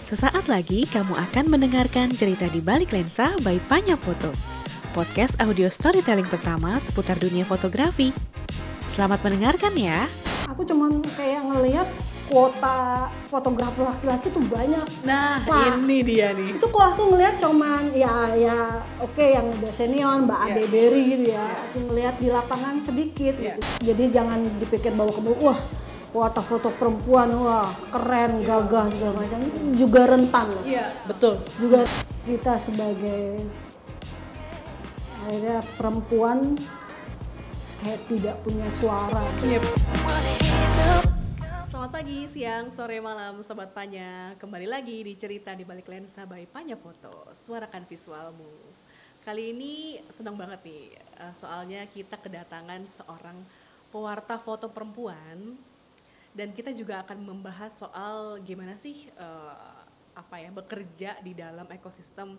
Sesaat lagi kamu akan mendengarkan cerita di balik lensa by Panya Foto. Podcast audio storytelling pertama seputar dunia fotografi. Selamat mendengarkan ya. Aku cuman kayak ngelihat kuota fotografer laki-laki tuh banyak. Nah, Wah. ini dia nih. Itu kok aku ngelihat cuman ya ya oke yang udah senior Mbak Iya. Ade Berry gitu ya. Aku ngelihat di lapangan sedikit Iya. gitu. Jadi jangan dipikir bahwa kamu wah kuota foto perempuan wah keren gagah segala macam juga rentan loh. Iya, betul. Juga kita sebagai akhirnya perempuan kayak tidak punya suara. Selamat pagi, siang, sore, malam, Sobat Panya. Kembali lagi di cerita di balik lensa by Panya Foto. Suarakan visualmu. Kali ini senang banget nih, eh, soalnya kita kedatangan seorang pewarta foto perempuan dan kita juga akan membahas soal gimana sih eh, apa ya bekerja di dalam ekosistem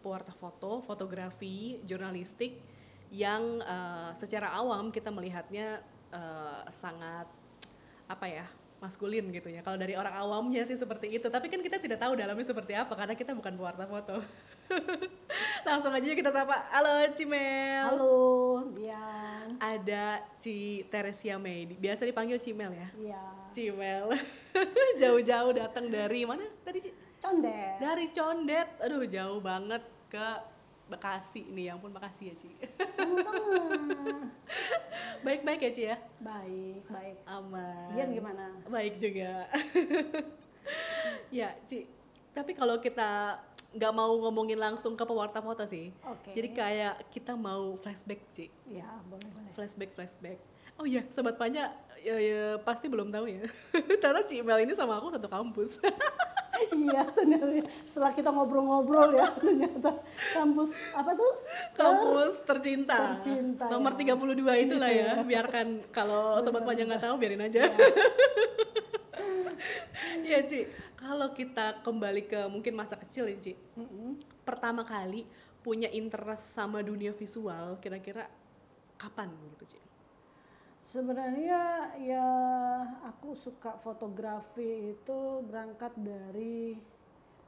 pewarta foto, fotografi, jurnalistik yang eh, secara awam kita melihatnya eh, sangat apa ya maskulin gitu ya. Kalau dari orang awamnya sih seperti itu, tapi kan kita tidak tahu dalamnya seperti apa karena kita bukan pewarta foto. Langsung aja kita sapa. Halo Cimel. Halo, Bian. Ada Ci Teresia Mei. Biasa dipanggil Cimel ya. Iya. Cimel. Jauh-jauh datang dari mana tadi Ci? Condet. Dari Condet. Aduh, jauh banget ke Bekasi nih. Ya ampun, makasih ya, Ci. Sama-sama. Baik-baik ya, Ci ya? baik, baik. Aman. Bian gimana? Baik juga. ya, Ci. Tapi kalau kita nggak mau ngomongin langsung ke pewarta foto sih. Oke. Jadi kayak kita mau flashback, Ci. Ya, boleh, boleh. Flashback, flashback. Oh iya, sobat Panya ya, ya, pasti belum tahu ya. Ternyata Ci Mel ini sama aku satu kampus. iya, ternyata setelah kita ngobrol-ngobrol ya, ternyata kampus apa tuh? kampus tercinta. Tercinta, Nomor ya. 32 itulah ya. Biarkan kalau sobat Panya nggak tahu biarin aja. Iya, Ci. Kalau kita kembali ke mungkin masa kecil ya, Ci. Pertama kali punya interest sama dunia visual, kira-kira kapan gitu, Ci? Sebenarnya ya aku suka fotografi itu berangkat dari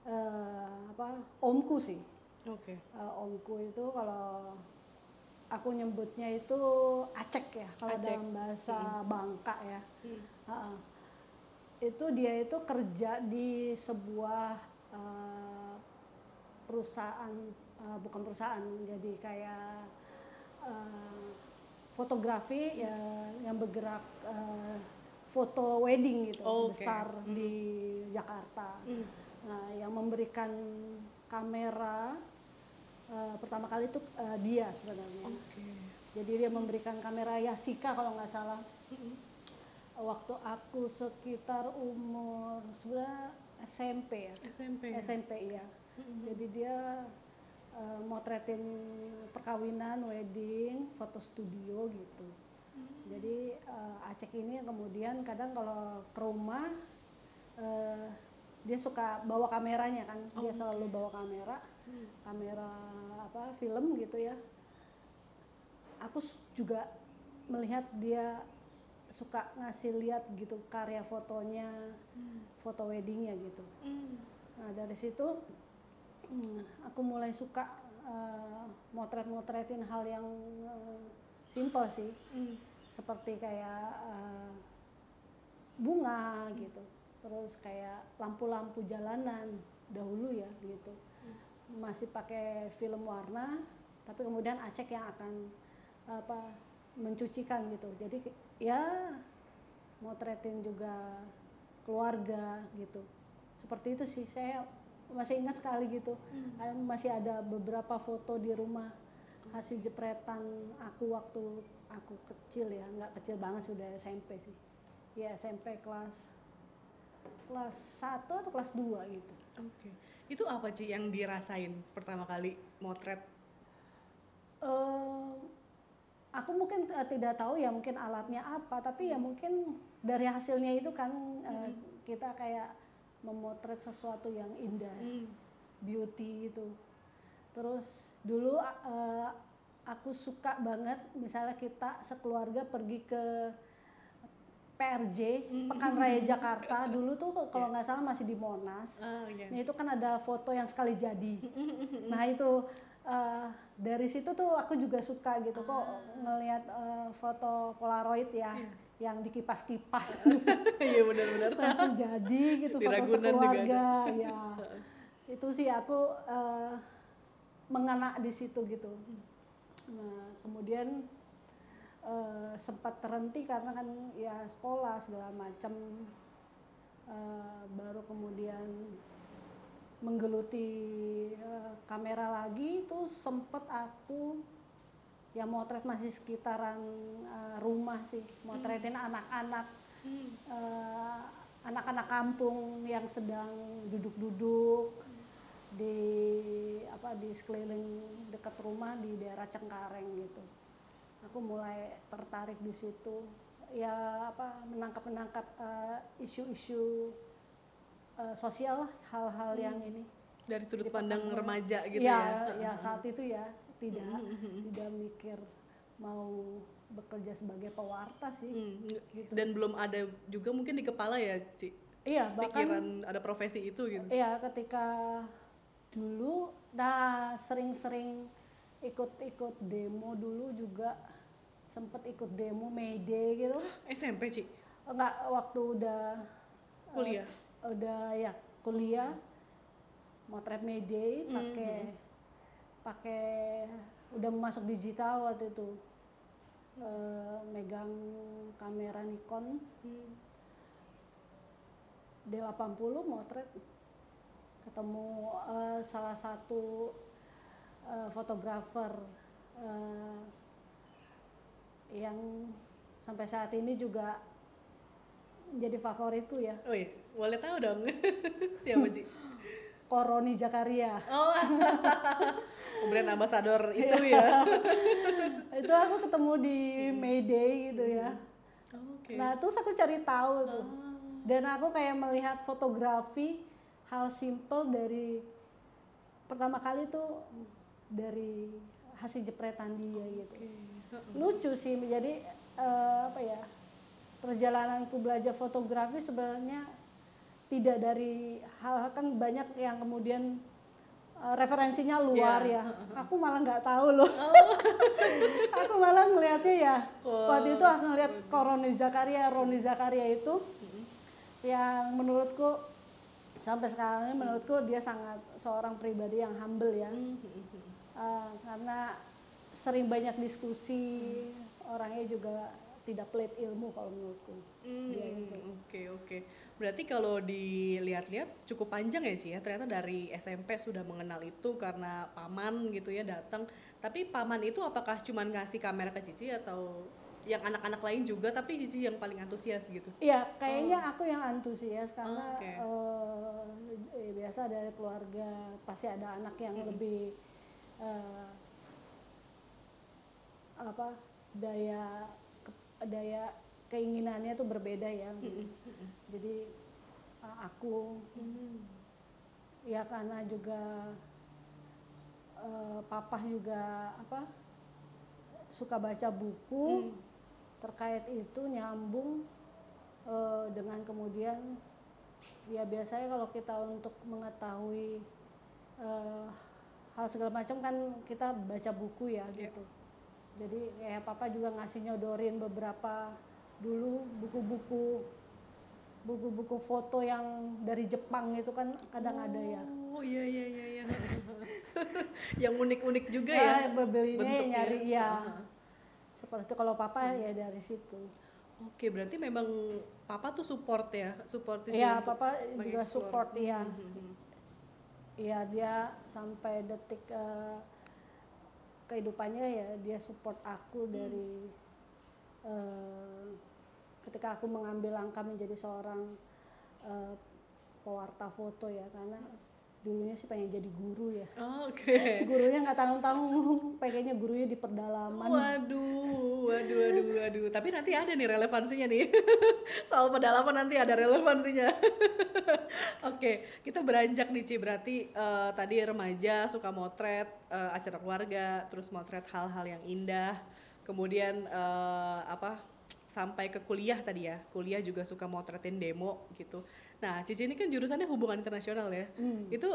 eh, apa? Omku sih. Oke. Eh, omku itu kalau aku nyebutnya itu acek ya kalau dalam bahasa Bangka ya. Ha-ha. Itu dia itu kerja di sebuah eh, perusahaan eh, bukan perusahaan jadi kayak eh, fotografi ya yang bergerak eh, foto wedding gitu Oh, oke. besar di Jakarta. Nah, yang memberikan kamera eh, pertama kali itu eh, dia sebenarnya. Oke. Jadi dia memberikan kamera Yasika kalau nggak salah. Waktu aku sekitar umur sebenarnya SMP ya. SMP. SMP ya. Jadi dia eh, motretin perkawinan, wedding, foto studio gitu. Jadi eh, Acek ini kemudian kadang kalau ke rumah eh, dia suka bawa kameranya kan, dia selalu bawa kamera, kamera apa film gitu ya. Aku juga melihat dia suka ngasih lihat gitu karya fotonya, foto weddingnya gitu. Hmm. Nah dari situ hmm, aku mulai suka eh, motret-motretin hal yang eh, simple sih, Hmm. seperti kayak eh, bunga gitu, terus kayak lampu-lampu jalanan dahulu ya gitu, masih pakai film warna, tapi kemudian Acek yang akan apa mencucikan gitu, jadi ya motretin juga keluarga gitu. Seperti itu sih saya masih ingat sekali gitu. Ada- masih ada beberapa foto di rumah hasil jepretan aku waktu aku kecil ya. Nggak kecil banget sudah SMP sih. Ya SMP kelas kelas 1 atau kelas 2 gitu. Oke. Itu apa Ci yang dirasain pertama kali motret? Eh, aku mungkin eh, tidak tahu ya mungkin alatnya apa tapi ya mungkin dari hasilnya itu kan eh, kita kayak memotret sesuatu yang indah Hmm. beauty itu terus dulu eh, aku suka banget misalnya kita sekeluarga pergi ke PRJ Pekan Raya Jakarta dulu tuh kalau nggak salah masih di Monas. Ah, iya. Nah itu kan ada foto yang sekali jadi. nah itu eh, dari situ tuh aku juga suka gitu kok ngelihat eh, foto Polaroid ya yang dikipas-kipas Iya benar-benar. langsung jadi gitu Di foto sekeluarga ya. Itu sih aku eh, mengena di situ gitu. Nah kemudian eh, sempat terhenti karena kan ya sekolah segala macam Eh, baru kemudian menggeluti eh, kamera lagi itu sempet aku ya motret masih sekitaran eh, rumah sih motretin anak-anak eh, anak-anak kampung yang sedang duduk-duduk di apa di sekeliling dekat rumah di daerah Cengkareng gitu. Aku mulai tertarik di situ. Ya apa menangkap menangkap isu-isu eh, sosial lah hal-hal yang ini Dari sudut pandang remaja gitu ya, ya. ya saat itu ya tidak tidak mikir mau bekerja sebagai pewarta sih Hmm, Dan belum ada juga mungkin di kepala ya, Ci. iya bahkan Pikiran ada profesi itu gitu. Iya, ketika dulu, nah sering-sering ikut-ikut demo dulu juga sempet ikut demo Day gitu. SMP, Ci. Enggak, waktu udah eh, Kuliah. Udah ya kuliah, motret May Day pakai pakai udah masuk digital waktu itu. Eh, megang kamera Nikon. Hmm. D80 motret. Ketemu eh, salah satu eh, fotografer eh, yang sampai saat ini juga jadi favoritku ya. Oh iya, boleh tahu dong. Siapa, Ci? Koroni Jakaria. Oh, brand ambassador itu ya. itu aku ketemu di Mayday gitu ya. Oke. nah terus aku cari tahu tuh. Dan aku kayak melihat fotografi hal simple dari pertama kali tuh dari hasil jepretan dia gitu. Lucu sih jadi eh, apa ya perjalananku belajar fotografi sebenarnya tidak dari hal kan banyak yang kemudian eh, referensinya luar ya. Aku malah nggak tahu loh. Aku malah melihatnya ya waktu itu aku ngeliat Koroni Zakaria Roni Zakaria itu yang menurutku sampai sekarang ini menurutku dia sangat seorang pribadi yang humble ya. Eh, karena sering banyak diskusi orangnya juga tidak pelit ilmu kalau menurutku Hmm, Oke oke. Berarti kalau dilihat-lihat cukup panjang ya Ci ya. Ternyata dari SMP sudah mengenal itu karena paman gitu ya datang. Tapi paman itu apakah cuman ngasih kamera ke Cici atau yang anak-anak lain juga tapi Cici yang paling antusias gitu? Iya, kayaknya aku yang antusias karena Oh, eh, eh, biasa dari keluarga pasti ada anak yang lebih eh, apa daya daya keinginannya tuh berbeda ya. Jadi eh, aku ya karena juga eh, papa juga apa suka baca buku terkait itu nyambung eh, dengan kemudian ya biasanya kalau kita untuk mengetahui eh, hal segala macam kan kita baca buku ya gitu jadi kayak papa juga ngasih nyodorin beberapa dulu buku-buku buku-buku foto yang dari Jepang itu kan kadang ada ya Oh iya iya iya iya. yang unik-unik juga ya. belinya yang bentuknya. nyari ya Ah. seperti itu kalau papa ya dari situ Oke, berarti memang papa tuh support ya, support Iya, untuk papa juga support iya. Mhm. Iya, dia sampai detik eh, kehidupannya ya dia support aku dari eh, ketika aku mengambil langkah menjadi seorang eh, pewarta foto ya. Karena dulunya sih pengen jadi guru ya. Oh, Oke. Gurunya nggak tanggung-tanggung, pengennya gurunya di pedalaman. Waduh, waduh, waduh, waduh. Tapi nanti ada nih relevansinya nih. Soal pedalaman nanti ada relevansinya. Oke, kita beranjak nih Ci. Berarti eh, tadi remaja suka motret eh, acara keluarga, terus motret hal-hal yang indah. Kemudian eh, apa? Sampai ke kuliah tadi ya. Kuliah juga suka motretin demo gitu. Nah Cici ini kan jurusannya hubungan internasional ya. Hmm. itu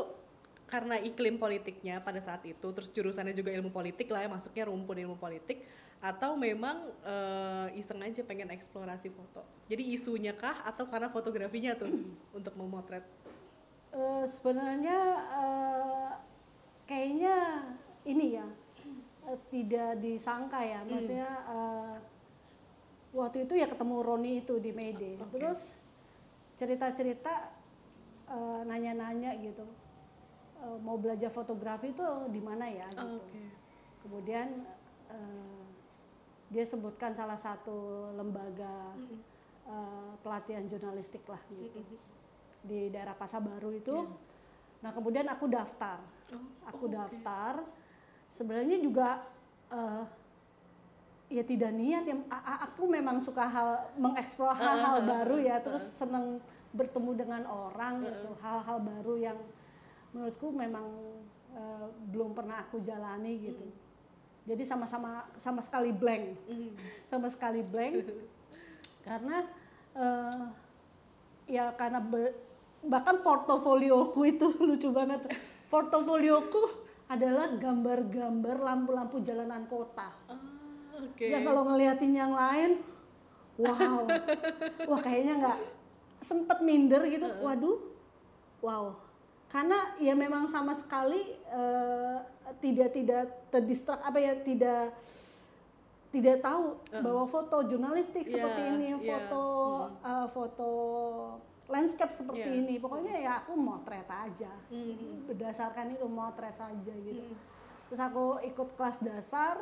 karena iklim politiknya pada saat itu terus jurusannya juga ilmu politik lah ya masuknya rumpun ilmu politik atau memang eh, iseng aja pengen eksplorasi foto? Jadi isunya kah atau karena fotografinya tuh untuk memotret? Eh, sebenarnya eh, kayaknya ini ya tidak disangka ya. Hmm. maksudnya eh, waktu itu ya ketemu Roni itu di Mayday Oke. terus cerita-cerita eh, nanya-nanya gitu Eh, mau belajar fotografi itu di mana ya gitu oke kemudian eh, dia sebutkan salah satu lembaga Mm-mm. eh, pelatihan jurnalistik lah gitu Mm-mm. di daerah Pasar Baru itu. Iya. Nah kemudian aku daftar, Oh, aku oh, daftar. Sebenarnya juga eh, ya tidak niat ya. Aku memang suka hal mengeksplor hal-hal baru ya, terus senang bertemu dengan orang gitu, hal-hal baru yang menurutku memang eh, belum pernah aku jalani gitu. Jadi sama-sama sama sekali blank. Mm. sama sekali blank. Karena eh, ya karena be- bahkan portofolioku itu lucu banget. Portofolioku adalah gambar-gambar lampu-lampu jalanan kota. Ah, oke. Ya kalau ngeliatin yang lain wow. Wah kayaknya nggak sempet minder gitu. Waduh wow. Karena ya memang sama sekali eh, tidak tidak terdistrak apa ya tidak tidak tahu bahwa foto jurnalistik seperti Iya, ini iya. foto eh, foto landscape seperti Iya. ini. Pokoknya ya aku motret aja. Mm. berdasarkan itu motret saja gitu. Mm. terus aku ikut kelas dasar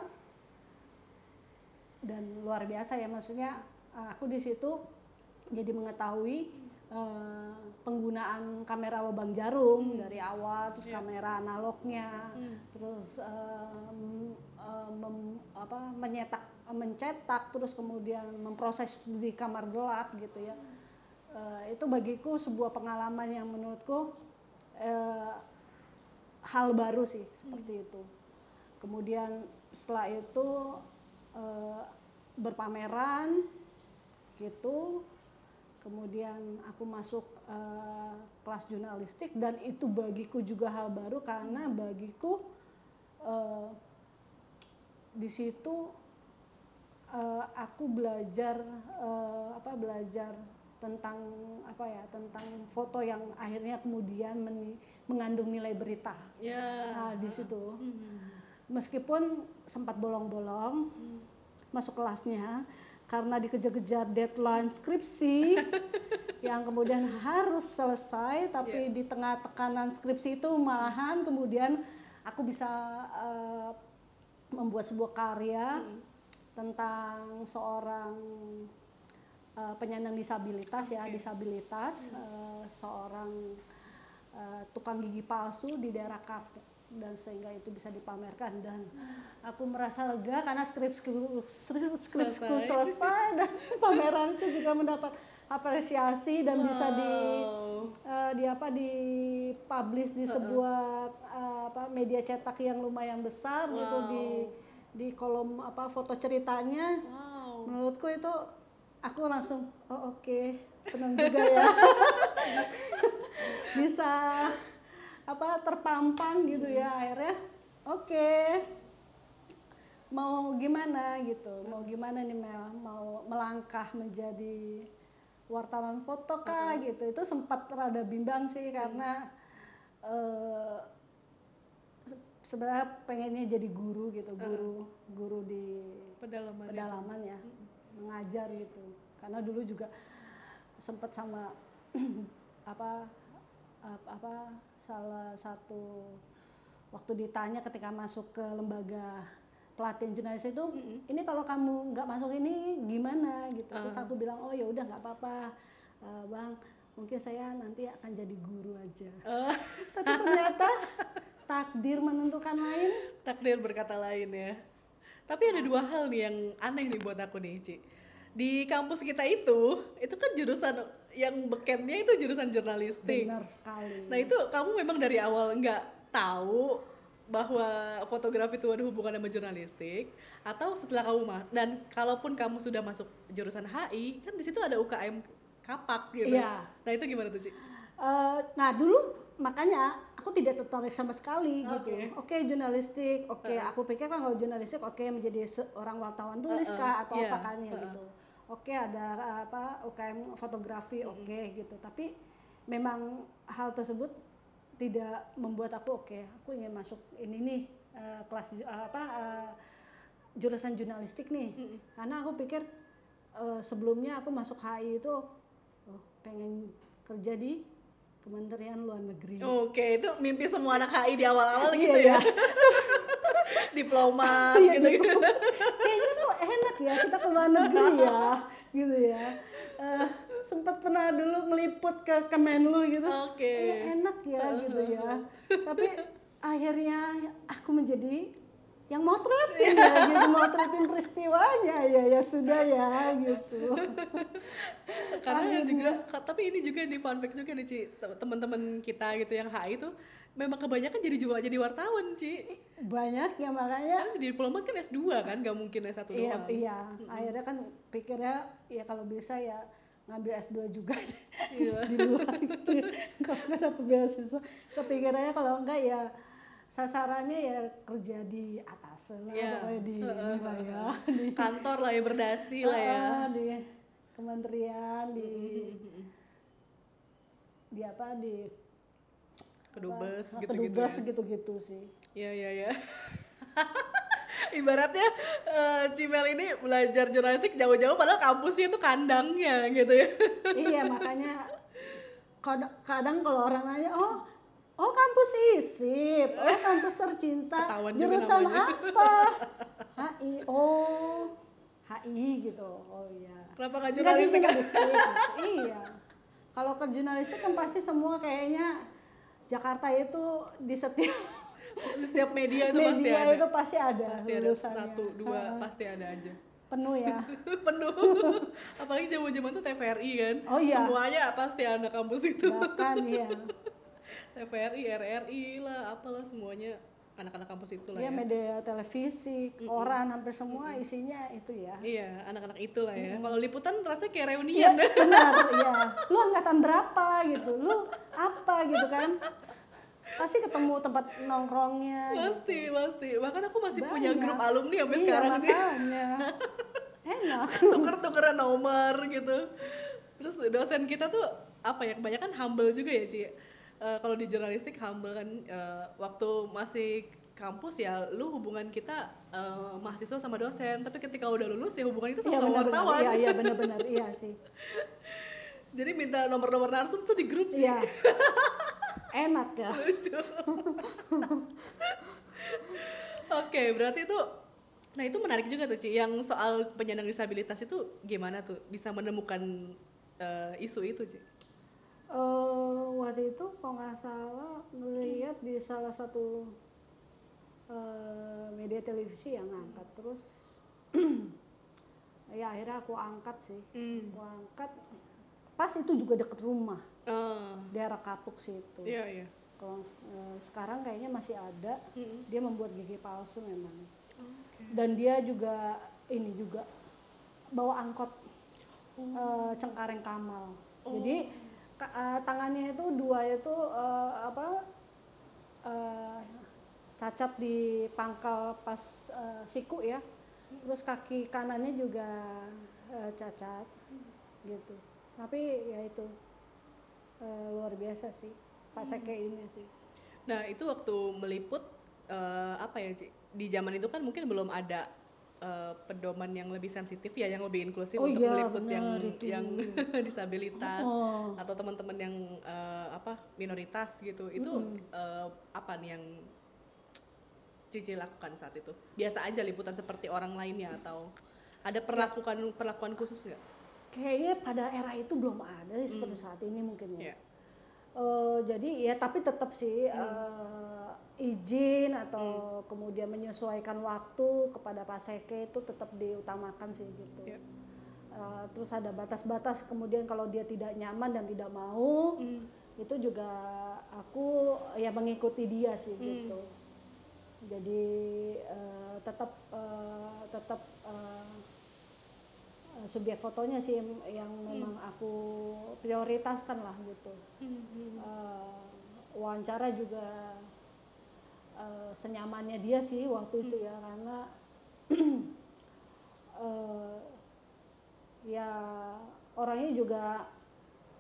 dan luar biasa ya. Maksudnya uh, aku di situ jadi mengetahui uh, penggunaan kamera lubang jarum dari awal terus Iya. kamera analognya Hmm. terus um, uh, mem- apa menyetak mencetak terus kemudian memproses di kamar gelap gitu ya. Uh, itu bagiku sebuah pengalaman yang menurutku uh, hal baru sih seperti itu. Kemudian setelah itu eh, berpameran gitu. Kemudian aku masuk eh, kelas jurnalistik dan itu bagiku juga hal baru karena bagiku eh, di situ eh, aku belajar eh, apa belajar tentang apa ya tentang foto yang akhirnya kemudian meni- mengandung nilai berita. Ya. Nah, di situ. Mm. Meskipun sempat bolong-bolong masuk kelasnya karena dikejar-kejar deadline skripsi yang kemudian harus selesai tapi di tengah tekanan skripsi itu malahan kemudian aku bisa eh, membuat sebuah karya tentang seorang eh, penyandang disabilitas ya disabilitas eh, seorang eh, tukang gigi palsu di daerah Kapuk dan sehingga itu bisa dipamerkan dan aku merasa lega karena skripsiku skrip- skripsiku Selesai. selesai dan pameranku juga mendapat apresiasi dan bisa di Wow. eh, di apa di publish di sebuah eh, apa media cetak yang lumayan besar gitu Wow. di di kolom apa foto ceritanya wow menurutku itu aku langsung oh oke senang juga ya bisa apa terpampang gitu ya akhirnya oke mau gimana gitu mau gimana nih Mel? Mau melangkah menjadi wartawan foto kah? Gitu. Itu sempat rada bimbang sih karena eh, se- sebenarnya pengennya jadi guru gitu guru guru di pedalaman pedalaman ya mengajar gitu. Karena dulu juga sempat sama apa ap- apa salah satu waktu ditanya ketika masuk ke lembaga pelatihan jurnalis itu ini kalau kamu nggak masuk ini gimana? Gitu. Terus aku bilang oh ya udah nggak apa-apa. Eh, bang mungkin saya nanti akan jadi guru aja. Eh, tapi ternyata takdir menentukan lain. Takdir berkata lain ya. Tapi ada dua hal nih yang aneh nih buat aku nih Ci. Di kampus kita itu itu kan jurusan yang bekennya itu jurusan jurnalistik benar sekali nah itu kamu memang dari awal nggak tahu bahwa fotografi itu ada hubungan sama jurnalistik atau setelah kamu ma- dan kalaupun kamu sudah masuk jurusan HI kan di situ ada UKM kapak gitu. Iya. Nah itu gimana tuh Ci? Eh, nah dulu makanya aku tidak tertarik sama sekali gitu. Oke. Oke jurnalistik, oke aku pikir kan kalau jurnalistik oke menjadi seorang wartawan tulis Uh-uh, kah atau iya, apa kan ya uh-uh. gitu. Oke ada eh, apa UKM fotografi oke gitu. Tapi memang hal tersebut tidak membuat aku oke aku ingin masuk ini nih eh, kelas eh, apa eh, jurusan jurnalistik nih. Karena aku pikir eh, sebelumnya aku masuk HI itu oh, pengen kerja di Kementerian Luar Negeri. Oke, itu mimpi semua anak HI di awal-awal Iya, gitu iya. ya. Diplomat Iya, gitu. gitu. Kayaknya kok enak ya kita ke luar negeri ya, gitu ya. Eh, sempat pernah dulu meliput ke Kemenlu gitu. Oke. Eh, enak ya gitu ya. Tapi akhirnya aku menjadi yang motretin ya, gitu motretin peristiwanya ya ya sudah ya gitu. Karena Akhirnya. juga tapi ini juga di fun fact juga nih Ci, Tem- teman-teman kita gitu yang HI itu memang kebanyakan jadi juga jadi wartawan, Ci. Banyak ya makanya Kan di diplomat kan S2 kan, nggak mungkin S1 Iya, doang. iya. Akhirnya kan pikirnya ya kalau bisa ya ngambil S2 juga Iya. di luar gitu. Kalau nggak dapet beasiswa, kepikirannya kalau enggak ya sasarannya ya kerja di atas lah, Iya. pokoknya di ini lah ya, di, Kantor lah ya berdasi lah ya. Di kementerian, di di apa di Kedubes apa, gitu-gitu. kedubes ya. gitu-gitu sih. Iya iya iya. Ibaratnya eh, Cimel ini belajar jurnalistik jauh-jauh padahal kampusnya itu kandangnya gitu ya. iya makanya kadang kalau orang nanya oh oh kampus isip oh kampus tercinta Ketahuan juga jurusan apa HI oh HI gitu oh iya Kenapa nggak jurnalistik? jurnalistik gitu. iya kalau ke jurnalistik kan pasti semua kayaknya Jakarta itu di setiap Di setiap media itu pasti media ada. itu pasti ada Pasti ada lulusannya. satu, dua, Ha, pasti ada aja. penuh ya Penuh. Apalagi zaman-zaman tuh TVRI kan. Oh iya. Semuanya pasti anak kampus itu. bahkan ya TVRI, RRI lah, apalah semuanya anak-anak kampus itu lah ya ya. media televisi koran hampir semua isinya itu ya Iya, anak-anak itu lah ya. Kalau liputan rasanya kayak Iya reunian. benar, iya. Lu angkatan berapa gitu? Lu apa gitu kan? Pasti ketemu tempat nongkrongnya. gitu. pasti, pasti. Bahkan aku masih punya Banyak. grup alumni sampai iya, sekarang sih. makanya. Enak. Tuker-tukeran nomor gitu. Terus dosen kita tuh apa ya kebanyakan humble juga ya Ci. Eh, kalau di jurnalistik humble kan eh, waktu masih kampus ya lu hubungan kita eh, mahasiswa sama dosen tapi ketika udah lulus ya hubungan itu sama, sama benar-benar. wartawan Iya, iya benar-benar. Iya sih. jadi minta nomor-nomor narsum tuh di grup sih Iya. Enak ya. lucu oke berarti itu nah itu menarik juga tuh Ci yang soal penyandang disabilitas itu gimana tuh bisa menemukan eh, isu itu Ci Eh, waktu itu kalau nggak salah ngelihat di salah satu eh, media televisi yang angkat terus ya akhirnya aku angkat sih Hmm. aku angkat pas itu juga deket rumah Ah, daerah Kapuk situ. iya iya Kalau eh, sekarang kayaknya masih ada, Mm-mm. dia membuat gigi palsu memang. Oke. Dan dia juga ini juga bawa angkot eh, Cengkareng Kamal. Jadi eh, tangannya itu dua itu eh, apa eh, cacat di pangkal pas eh, siku ya. Terus kaki kanannya juga eh, cacat gitu. Tapi ya itu eh, luar biasa sih Pak Seke ini sih. Nah itu waktu meliput eh, apa ya Ci? Di zaman itu kan mungkin belum ada eh, pedoman yang lebih sensitif ya, yang lebih inklusif Oh untuk iya, meliput yang benar itu. yang disabilitas Oh. atau teman-teman yang eh, apa minoritas gitu. Itu eh, apa nih yang Cici lakukan saat itu? Biasa aja liputan seperti orang lainnya atau ada perlakuan perlakuan khusus nggak? Kayaknya pada era itu belum ada seperti saat ini mungkin ya. Iya. Eh, jadi ya tapi tetap sih eh, izin atau kemudian menyesuaikan waktu kepada Pak Seke itu tetap diutamakan sih gitu. Iya. Eh, terus ada batas-batas kemudian kalau dia tidak nyaman dan tidak mau Hmm. itu juga aku ya mengikuti dia sih gitu. jadi eh, tetap eh, tetap eh, subjek fotonya sih yang, yang memang aku prioritaskan lah gitu Hmm. Eh, wawancara juga eh, senyamannya dia sih waktu itu ya karena eh, ya orangnya juga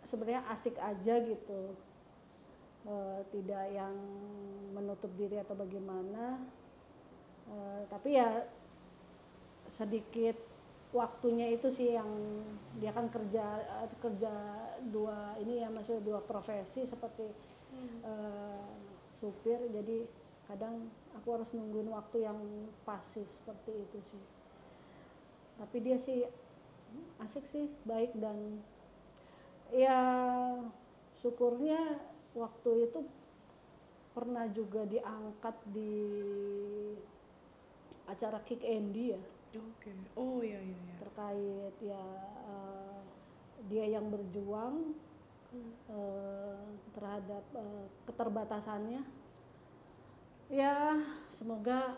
sebenarnya asik aja gitu. Eh, tidak yang menutup diri atau bagaimana. Eh, tapi ya sedikit waktunya itu sih yang dia kan kerja kerja dua ini ya maksudnya dua profesi seperti eh, supir. Jadi kadang aku harus nungguin waktu yang pas sih seperti itu sih tapi dia sih asik sih baik dan ya syukurnya waktu itu pernah juga diangkat di acara Kick Andy ya Oke. Oh iya iya iya. terkait ya eh, dia yang berjuang eh, terhadap eh, keterbatasannya ya semoga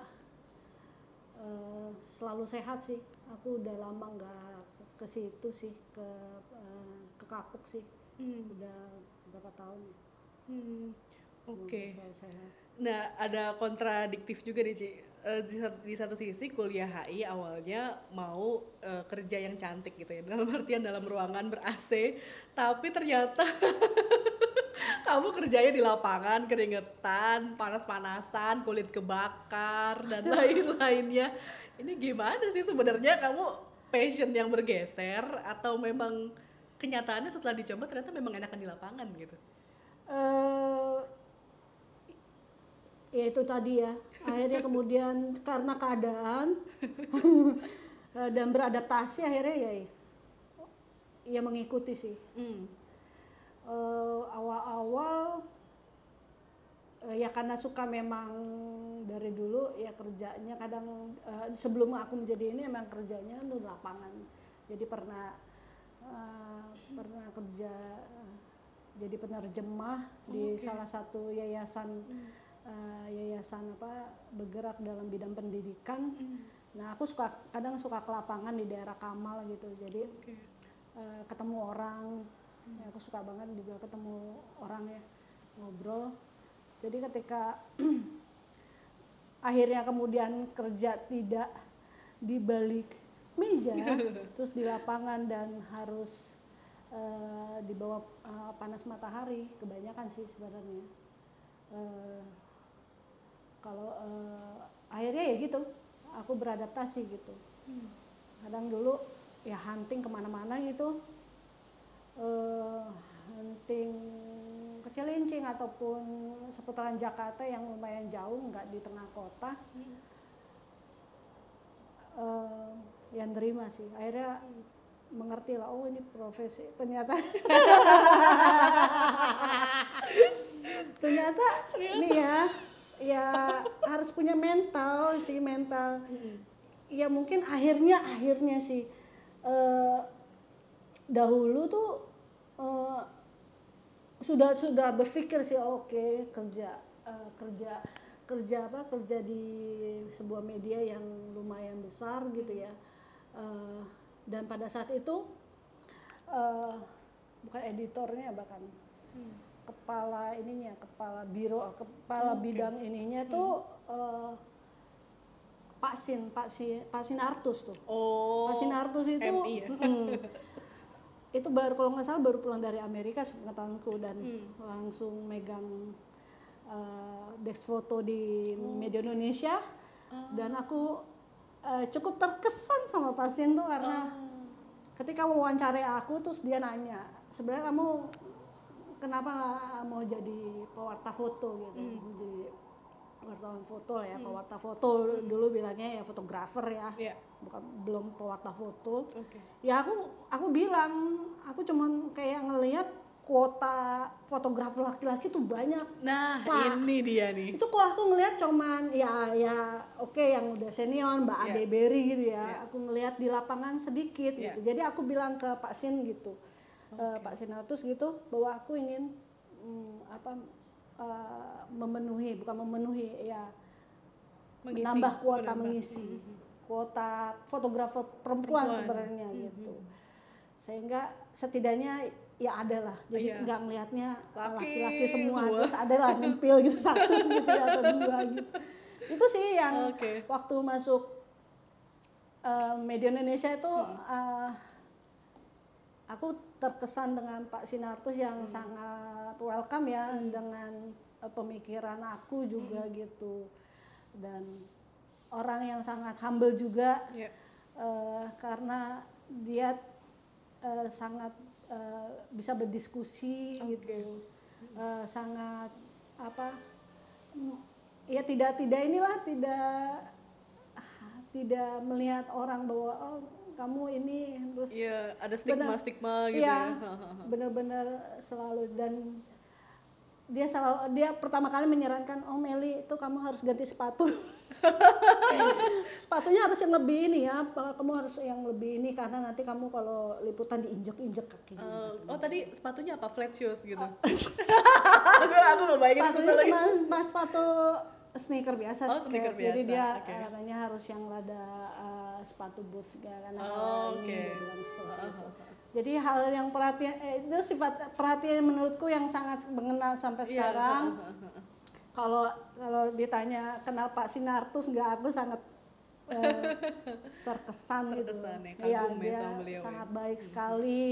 eh, selalu sehat sih aku udah lama nggak ke situ sih ke eh, ke Kapuk sih Hmm. udah berapa tahun ya. Hmm. Oke. sehat Nah, ada kontradiktif juga nih, Ci. Eh, di, satu, di satu sisi kuliah HI awalnya mau eh, kerja yang cantik gitu ya. Dalam artian dalam ruangan ber-AC, tapi ternyata kamu kerjanya di lapangan, keringetan, panas-panasan, kulit kebakar dan lain-lainnya. Ini gimana sih sebenarnya kamu passion yang bergeser atau memang kenyataannya setelah dicoba ternyata memang enakan di lapangan gitu? eh ya itu tadi ya akhirnya kemudian karena keadaan dan beradaptasi akhirnya ya ya mengikuti sih Hmm. Eh, awal-awal eh, ya karena suka memang dari dulu ya kerjanya kadang eh, sebelum aku menjadi ini emang kerjanya di lapangan jadi pernah eh, pernah kerja eh, jadi penerjemah di Oke. salah satu yayasan eh, yayasan apa bergerak dalam bidang pendidikan Hmm. nah aku suka kadang suka ke lapangan di daerah Kamal gitu jadi Oke. eh, ketemu orang ya, aku suka banget juga ketemu orang ya ngobrol. Jadi ketika akhirnya kemudian kerja tidak di balik meja terus di lapangan dan harus eh, di bawah eh, panas matahari kebanyakan sih sebenarnya. Eh, kalau eh, akhirnya ya gitu aku beradaptasi gitu. Hmm. kadang dulu ya hunting ke mana-mana gitu eh hunting ke Cilincing ataupun seputaran Jakarta yang lumayan jauh nggak di tengah kota. Hmm. eh yang terima sih. Akhirnya mengerti lah oh ini profesi. Ternyata ternyata ini ya ya harus punya mental sih mental. Ya mungkin akhirnya akhirnya sih eh, dahulu tuh eh, sudah sudah berpikir sih oke kerja eh, kerja kerja apa kerja di sebuah media yang lumayan besar gitu ya Eh, dan pada saat itu eh, bukan editornya bahkan Hmm. kepala ininya kepala biro kepala Oke. bidang ininya tuh eh, Pak Sin Pak Sin Pak Sinartus tuh Oh. Pak Sinartus itu MI ya? mm, itu baru kalau nggak salah baru pulang dari Amerika sepengetahuanku dan Hmm. langsung megang eh, desk foto di media Indonesia. Dan aku eh, cukup terkesan sama pasien tuh karena ketika wawancara aku terus dia nanya sebenarnya kamu kenapa mau jadi pewarta foto gitu? Jadi wartawan foto lah ya pewarta foto dulu bilangnya ya fotografer ya Iya. bukan belum pewarta foto Oke. ya aku aku bilang aku cuman kayak ngelihat kuota fotografer laki-laki tuh banyak Nah, Pak. ini dia nih. itu kok aku ngelihat cuman ya ya oke yang udah senior Mbak Iya. Ade Berry gitu ya Iya. aku ngelihat di lapangan sedikit Iya. gitu jadi aku bilang ke Pak Sin gitu eh, Pak Sinatus gitu bahwa aku ingin mm, apa eh, memenuhi bukan memenuhi ya Mengisi, menambah kuota menambah. mengisi kuota fotografer perempuan, Perempuan. sebenarnya gitu sehingga setidaknya ya ada lah jadi Iya. nggak melihatnya Laki laki-laki semua. semua. terus ada lah nyempil gitu satu gitu ya, atau dua gitu itu sih yang Oke. waktu masuk eh, media Indonesia itu eh, aku terkesan dengan Pak Sinartus yang sangat welcome ya dengan eh, pemikiran aku juga gitu. Dan orang yang sangat humble juga Ya. eh, karena dia eh, sangat eh, bisa berdiskusi gitu. Eh, sangat apa ya tidak tidak inilah tidak tidak melihat orang bahwa oh kamu ini terus Iya, ada Benar. stigma-stigma gitu Iya, ya. benar-benar selalu dan dia selalu dia pertama kali menyarankan oh Meli itu kamu harus ganti sepatu sepatunya harus yang lebih ini ya kamu harus yang lebih ini karena nanti kamu kalau liputan diinjek-injek kakinya Eh, oh tadi sepatunya apa flat shoes gitu? aku aku mau bayangin lagi. cuma, cuma sepatu sneaker biasa Oh, sneaker skate. jadi biasa, dia eh, katanya harus yang rada sepatu boots juga karena Oh, ini dia bilang seperti Oh, itu. oh, oh. Jadi hal yang perhatian eh, itu sifat perhatian menurutku yang sangat mengenal sampai Iya, sekarang. ha. Kalau kalau ditanya kenal Pak Sinartus nggak aku sangat eh, terkesan, Terkesan gitu. ya, Iya, kagum ya dia sama beliau ya. sangat baik sekali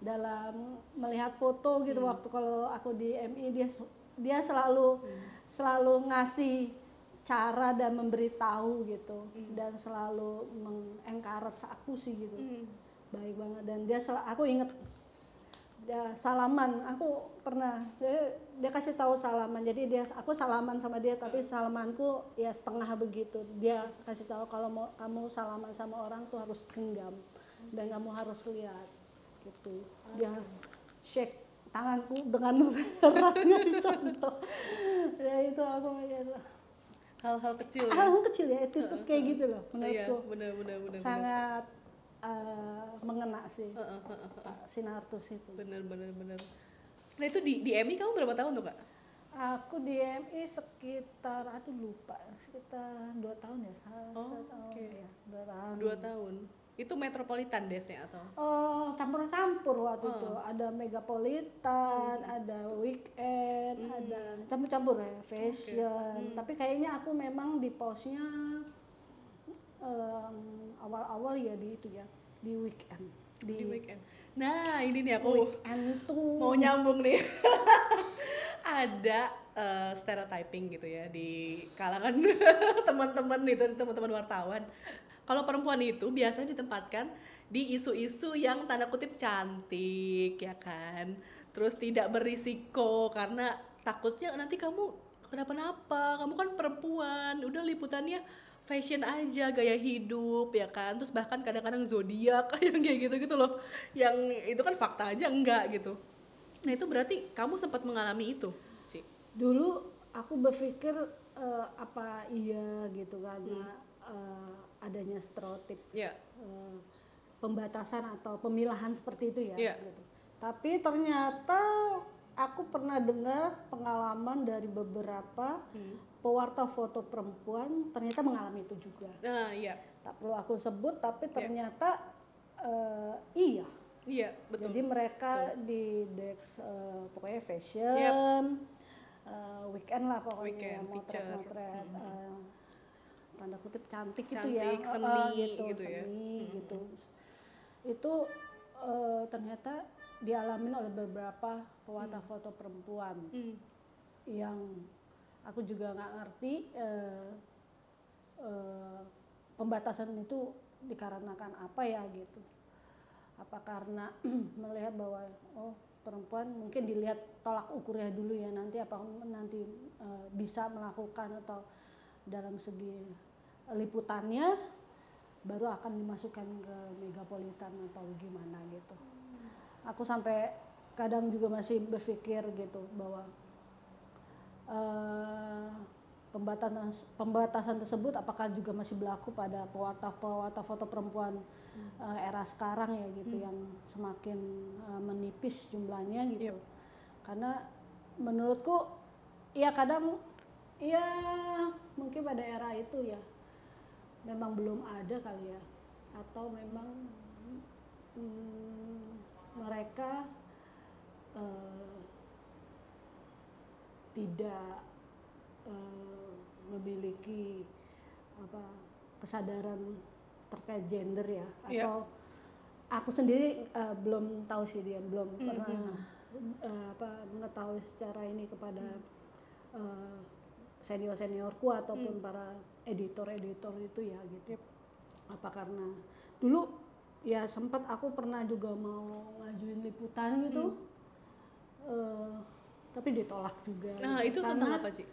dalam melihat foto gitu waktu kalau aku di MI dia dia selalu selalu ngasih cara dan memberitahu gitu. Dan selalu mengencourage aku sih gitu. Hmm. baik banget. Dan dia sel- aku inget dia salaman. Aku pernah dia, dia kasih tahu salaman. Jadi dia aku salaman sama dia tapi salamanku ya setengah begitu. Dia kasih tahu kalau mau kamu salaman sama orang tuh harus genggam. Dan kamu harus lihat gitu. Dia shake tanganku dengan erat ngasih contoh. Ya itu aku mikir Hal-hal kecil ya. hal kecil ya itu tuh kayak gitu loh Iya, menurutku benar benar benar. sangat eh, mengena sih Heeh, heeh, Pak Sinartus itu. Benar benar benar. Nah itu di di MI kamu berapa tahun tuh kak? Aku di MI sekitar, aduh lupa, sekitar dua tahun ya, Oh, satu tahun oke. ya, dua tahun. Dua tahun. Itu metropolitan desnya atau? Oh, campur-campur waktu Oh. itu. Ada megapolitan, ada weekend, Hmm. ada campur-campur ya, fashion. Tapi kayaknya aku memang di posnya em, awal-awal ya di itu ya, di weekend. Di, Di weekend. Nah ini nih aku weekend tuh mau nyambung nih. Ada eh, stereotyping gitu ya di kalangan teman-teman itu teman-teman wartawan. Kalau perempuan itu biasanya ditempatkan di isu-isu yang tanda kutip cantik ya kan. Terus tidak berisiko karena takutnya nanti kamu kenapa-napa. Kamu kan perempuan, udah liputannya fashion aja, gaya hidup ya kan. Terus bahkan kadang-kadang zodiak yang kayak gitu-gitu loh. Yang itu kan fakta aja enggak gitu. Nah itu berarti kamu sempat mengalami itu, Ci? dulu aku berpikir eh, apa iya gitu karena Hmm. eh, adanya stereotip Ya. eh, pembatasan atau pemilahan seperti itu ya Iya. gitu. tapi ternyata aku pernah dengar pengalaman dari beberapa Hmm. pewarta foto perempuan ternyata mengalami itu juga Nah iya, tak perlu aku sebut tapi Iya. ternyata eh, iya iya betul. jadi mereka di Dex eh, pokoknya fashion, eh, weekend lah pokoknya Weekend, motret-motret eh, tanda kutip cantik, Cantik, ya, eh, eh, seni gitu, gitu ya. seni gitu. Itu eh, ternyata dialamin oleh beberapa pewarta foto perempuan Hmm. yang aku juga nggak ngerti eh, eh, pembatasan itu dikarenakan apa ya gitu apa karena melihat bahwa oh perempuan mungkin dilihat tolak ukurnya dulu ya nanti apa nanti eh, bisa melakukan atau dalam segi liputannya baru akan dimasukkan ke megapolitan atau gimana gitu. Aku sampai kadang juga masih berpikir gitu bahwa eh, pembatasan pembatasan tersebut apakah juga masih berlaku pada pewarta-pewarta foto perempuan eh, era sekarang ya gitu yang semakin eh, menipis jumlahnya gitu. Karena menurutku ya kadang ya mungkin pada era itu ya memang belum ada kali ya atau memang mm, mereka eh, tidak eh, memiliki apa kesadaran terkait gender ya Iya. atau aku sendiri eh, belum tahu sih dia belum Mhm. pernah eh, apa mengetahui secara ini kepada senior seniorku ataupun para editor editor itu ya gitu Yep. apa karena dulu ya sempat aku pernah juga mau ngajuin liputan gitu eh, tapi ditolak juga Nah, gitu. itu tentang Karena apa, Ci?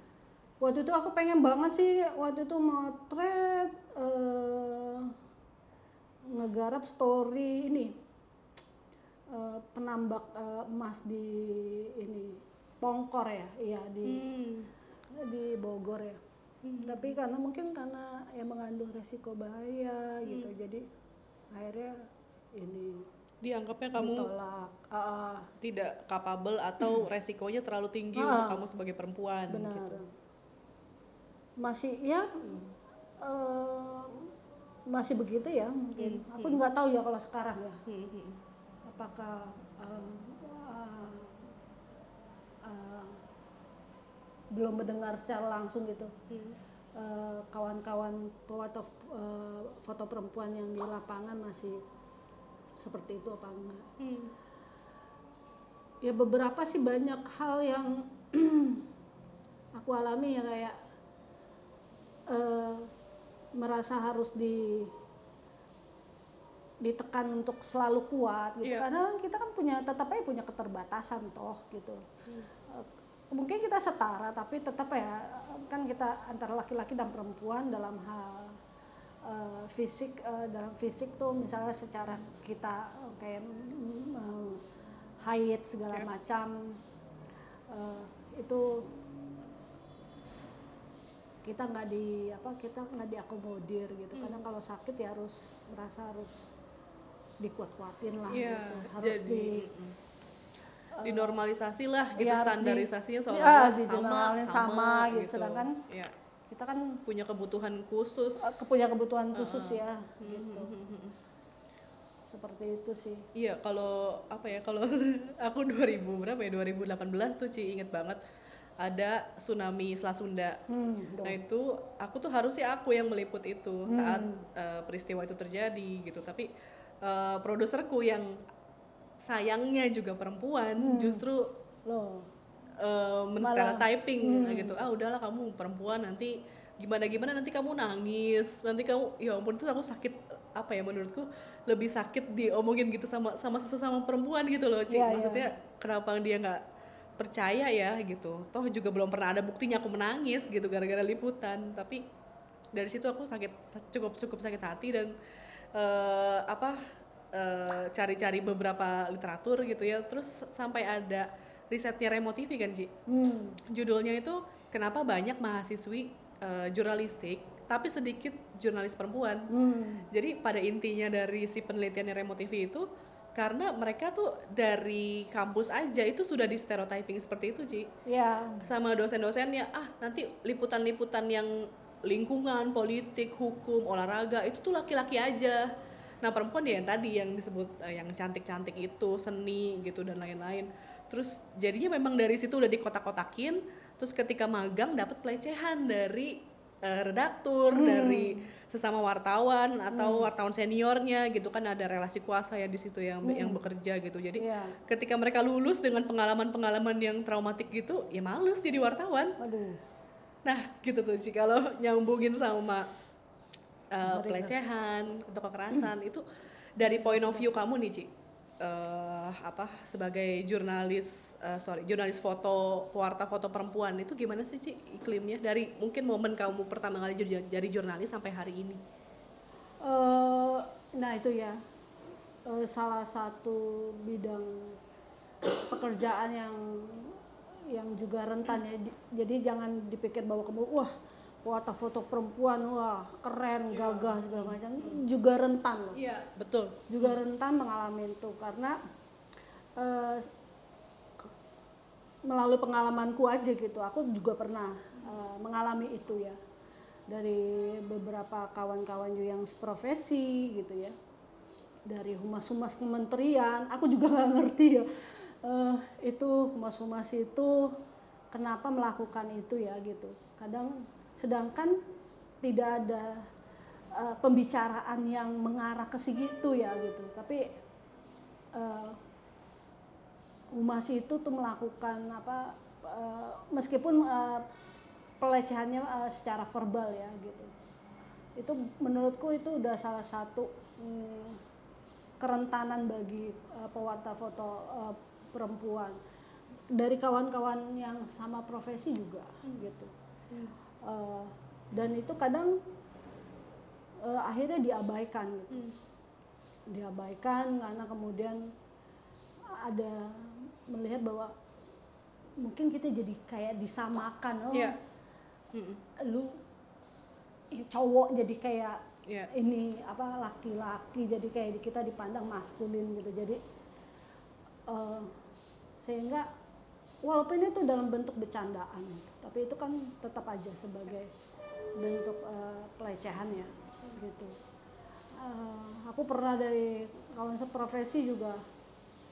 waktu itu aku pengen banget sih waktu itu motret eh, ngegarap story ini eh, penambak eh, emas di ini Pongkor ya iya di Hmm. Di Bogor ya. Tapi karena mungkin karena ya mengandung resiko bahaya gitu jadi akhirnya ini Dianggapnya kamu ditolak. Tidak capable atau resikonya terlalu tinggi untuk kamu sebagai perempuan benar. gitu. masih ya eh, masih begitu ya mungkin. Aku nggak tahu ya kalau sekarang ya. Hmm, hmm. apakah eh, eh, eh, belum mendengar secara langsung gitu Hmm. eh, kawan-kawan pewarta eh, foto perempuan yang di lapangan masih seperti itu apa enggak Hmm. ya beberapa sih banyak hal yang aku alami ya kayak eh, merasa harus di ditekan untuk selalu kuat gitu Iya. karena kita kan punya tetap aja punya keterbatasan toh gitu Eh, mungkin kita setara tapi tetap ya kan kita antara laki-laki dan perempuan dalam hal eh, fisik eh, dalam fisik tuh misalnya secara kita eh, kayak mm, eh, haid segala macam eh, itu kita nggak di apa kita nggak diakomodir gitu. Kadang kalau sakit ya harus merasa harus dikuat-kuatin lah Iya, gitu harus jadi, di dinormalisasi lah gitu ya standarisasinya ya, seolah-olah sama dijeneralin sama gitu. Sedangkan ya, kita kan punya kebutuhan khusus eh, punya kebutuhan khusus ya gitu seperti itu sih Iya, kalau apa ya? Kalau aku 2000 berapa ya? 2018 tuh Ci inget banget ada tsunami Selat Sunda. hmm, Nah itu aku tuh harusnya aku yang meliput itu saat eh, peristiwa itu terjadi gitu. Tapi eh, produserku yang sayangnya juga perempuan justru loh eh menstereotyping gitu. Ah udahlah kamu perempuan nanti gimana gimana nanti kamu nangis nanti kamu ya ampun tuh aku sakit apa ya menurutku lebih sakit diomongin gitu sama sama sesama perempuan gitu loh Ci. Iya, iya. Maksudnya kenapa dia nggak percaya ya gitu. Toh juga belum pernah ada buktinya aku menangis gitu gara-gara liputan. Tapi dari situ aku sakit cukup cukup sakit hati dan eh, apa eh, cari-cari beberapa literatur gitu ya. Terus sampai ada risetnya Remo TV kan Ci. hmm, Judulnya itu kenapa banyak mahasiswi eh, jurnalistik tapi sedikit jurnalis perempuan. hmm, Jadi pada intinya dari si penelitian Remo TV itu karena mereka tuh dari kampus aja itu sudah di stereotyping seperti itu, Ci. ya Sama dosen-dosennya, ah nanti liputan-liputan yang lingkungan, politik, hukum, olahraga itu tuh laki-laki aja. Nah perempuan ya yang tadi yang disebut eh, yang cantik-cantik itu, seni gitu dan lain-lain. Terus jadinya memang dari situ udah dikotak-kotakin. Terus ketika magang dapat pelecehan dari eh, redaktur, dari sesama wartawan atau wartawan seniornya gitu kan ada relasi kuasa ya di situ yang yang bekerja gitu. Jadi Iya. ketika mereka lulus dengan pengalaman-pengalaman yang traumatik gitu, ya males jadi wartawan. aduh Nah, gitu tuh sih kalau nyambungin sama uh, pelecehan atau kekerasan itu dari point of view kamu nih, Ci. eh, apa sebagai jurnalis eh, sorry jurnalis foto pewarta foto perempuan itu gimana sih Ci iklimnya dari mungkin momen kamu pertama kali jadi, jurnalis sampai hari ini? Eh, nah itu ya. Eh, salah satu bidang pekerjaan yang yang juga rentan ya. Di- jadi jangan dipikir bahwa kamu wah warta foto perempuan wah keren gagah segala macam. Juga rentan loh. Iya betul. Juga rentan mengalami itu karena ke- melalui pengalamanku aja gitu. Aku juga pernah uh, mengalami itu ya. Dari beberapa kawan-kawan juga yang profesi gitu ya. Dari humas-humas kementerian. Aku juga nggak ngerti ya. Uh, itu humas-humas itu kenapa melakukan itu ya gitu. Kadang sedangkan tidak ada uh, pembicaraan yang mengarah ke situ ya gitu tapi uh, humas itu tuh melakukan apa uh, meskipun uh, pelecehannya uh, secara verbal ya gitu itu menurutku itu udah salah satu hmm, kerentanan bagi uh, pewarta foto uh, perempuan dari kawan-kawan yang sama profesi juga hmm. gitu hmm. Uh, dan itu kadang uh, akhirnya diabaikan gitu hmm. diabaikan karena kemudian ada melihat bahwa mungkin kita jadi kayak disamakan oh yeah. mm lu cowok jadi kayak yeah. ini apa laki-laki jadi kayak kita dipandang maskulin gitu jadi uh, sehingga walaupun itu dalam bentuk bercandaan tapi itu kan tetap aja sebagai bentuk uh, pelecehan ya gitu. Uh, aku pernah dari kawan seprofesi juga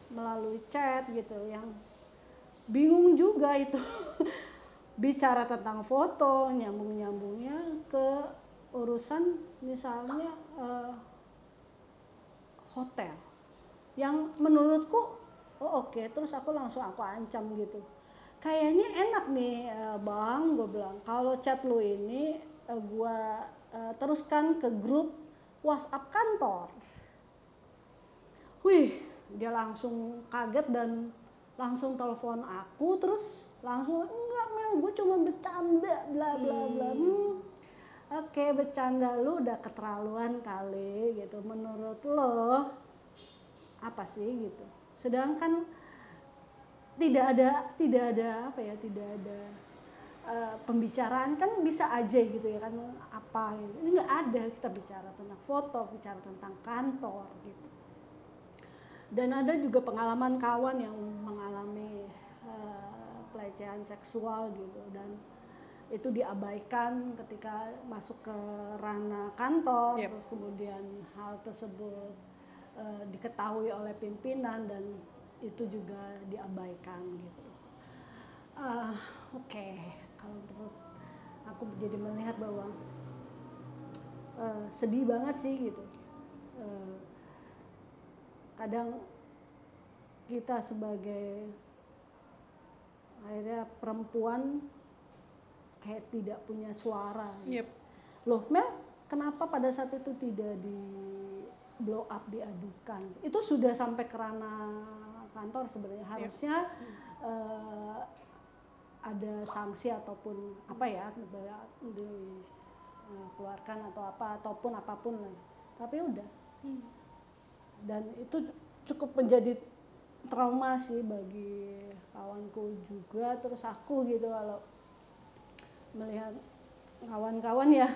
melalui chat gitu yang bingung juga itu. Bicara tentang foto nyambung nyambungnya ke urusan misalnya uh, hotel. Yang menurutku oh oke okay. terus aku langsung aku ancam gitu kayaknya enak nih uh, bang gue bilang. Kalau chat lu ini eh, gue uh, teruskan ke grup WhatsApp kantor. Wih dia langsung kaget dan langsung telepon aku terus langsung enggak Mel gue cuma bercanda bla bla bla. Hmm. hmm. oke okay, bercanda lu udah keterlaluan kali gitu. Menurut lo apa sih? gitu. Sedangkan tidak ada tidak ada apa ya tidak ada uh, pembicaraan kan bisa aja gitu ya kan apa gitu. ini nggak ada kita bicara tentang foto bicara tentang kantor gitu dan ada juga pengalaman kawan yang mengalami uh, pelecehan seksual gitu dan itu diabaikan ketika masuk ke ranah kantor yep. kemudian hal tersebut uh, diketahui oleh pimpinan dan itu juga diabaikan gitu uh, oke okay. kalau menurut aku jadi melihat bahwa uh, sedih banget sih gitu uh, kadang kita sebagai akhirnya perempuan kayak tidak punya suara. Yep. Loh Mel, kenapa pada saat itu tidak di blow up diadukan? Itu sudah sampai ke ranah kantor sebenarnya harusnya yep. uh, ada sanksi ataupun apa ya dikeluarkan eh, atau apa ataupun apa pun lah. Tapi udah. Hmm dan itu cukup menjadi trauma sih bagi kawanku juga terus aku gitu kalau melihat kawan-kawan ya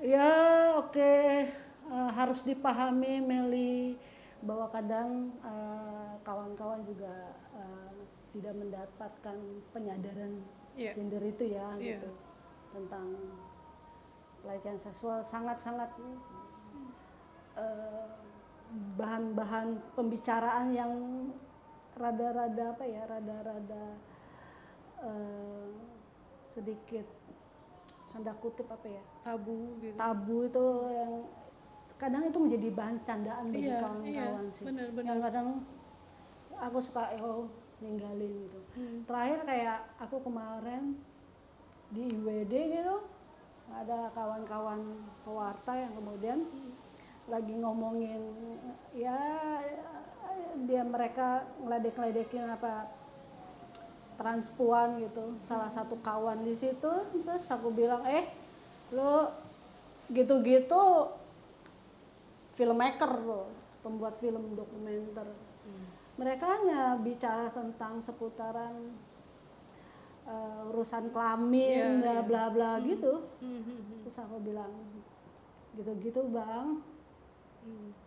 ya oke okay, uh, eh, harus dipahami Meli bahwa kadang uh, kawan-kawan juga uh, tidak mendapatkan penyadaran yeah. gender itu ya yeah. gitu tentang pelecehan seksual sangat-sangat uh, bahan-bahan pembicaraan yang rada-rada apa ya rada-rada uh, sedikit tanda kutip apa ya tabu gitu tabu itu yang kadang itu menjadi bahan candaan bagi iya, kawan-kawan iya, sih. Bener, bener. yang kadang aku suka oh ninggalin gitu. Hmm. terakhir kayak aku kemarin di IWD gitu ada kawan-kawan pewarta yang kemudian hmm. lagi ngomongin ya dia mereka ngeledek-ledekin apa transpuan gitu salah satu kawan di situ. Terus aku bilang eh lo gitu-gitu filmmaker lo pembuat film dokumenter hmm. mereka hanya bicara tentang seputaran uh, urusan kelamin yeah, bla bla yeah. gitu hmm. hmm, hmm. terus aku bilang gitu-gitu bang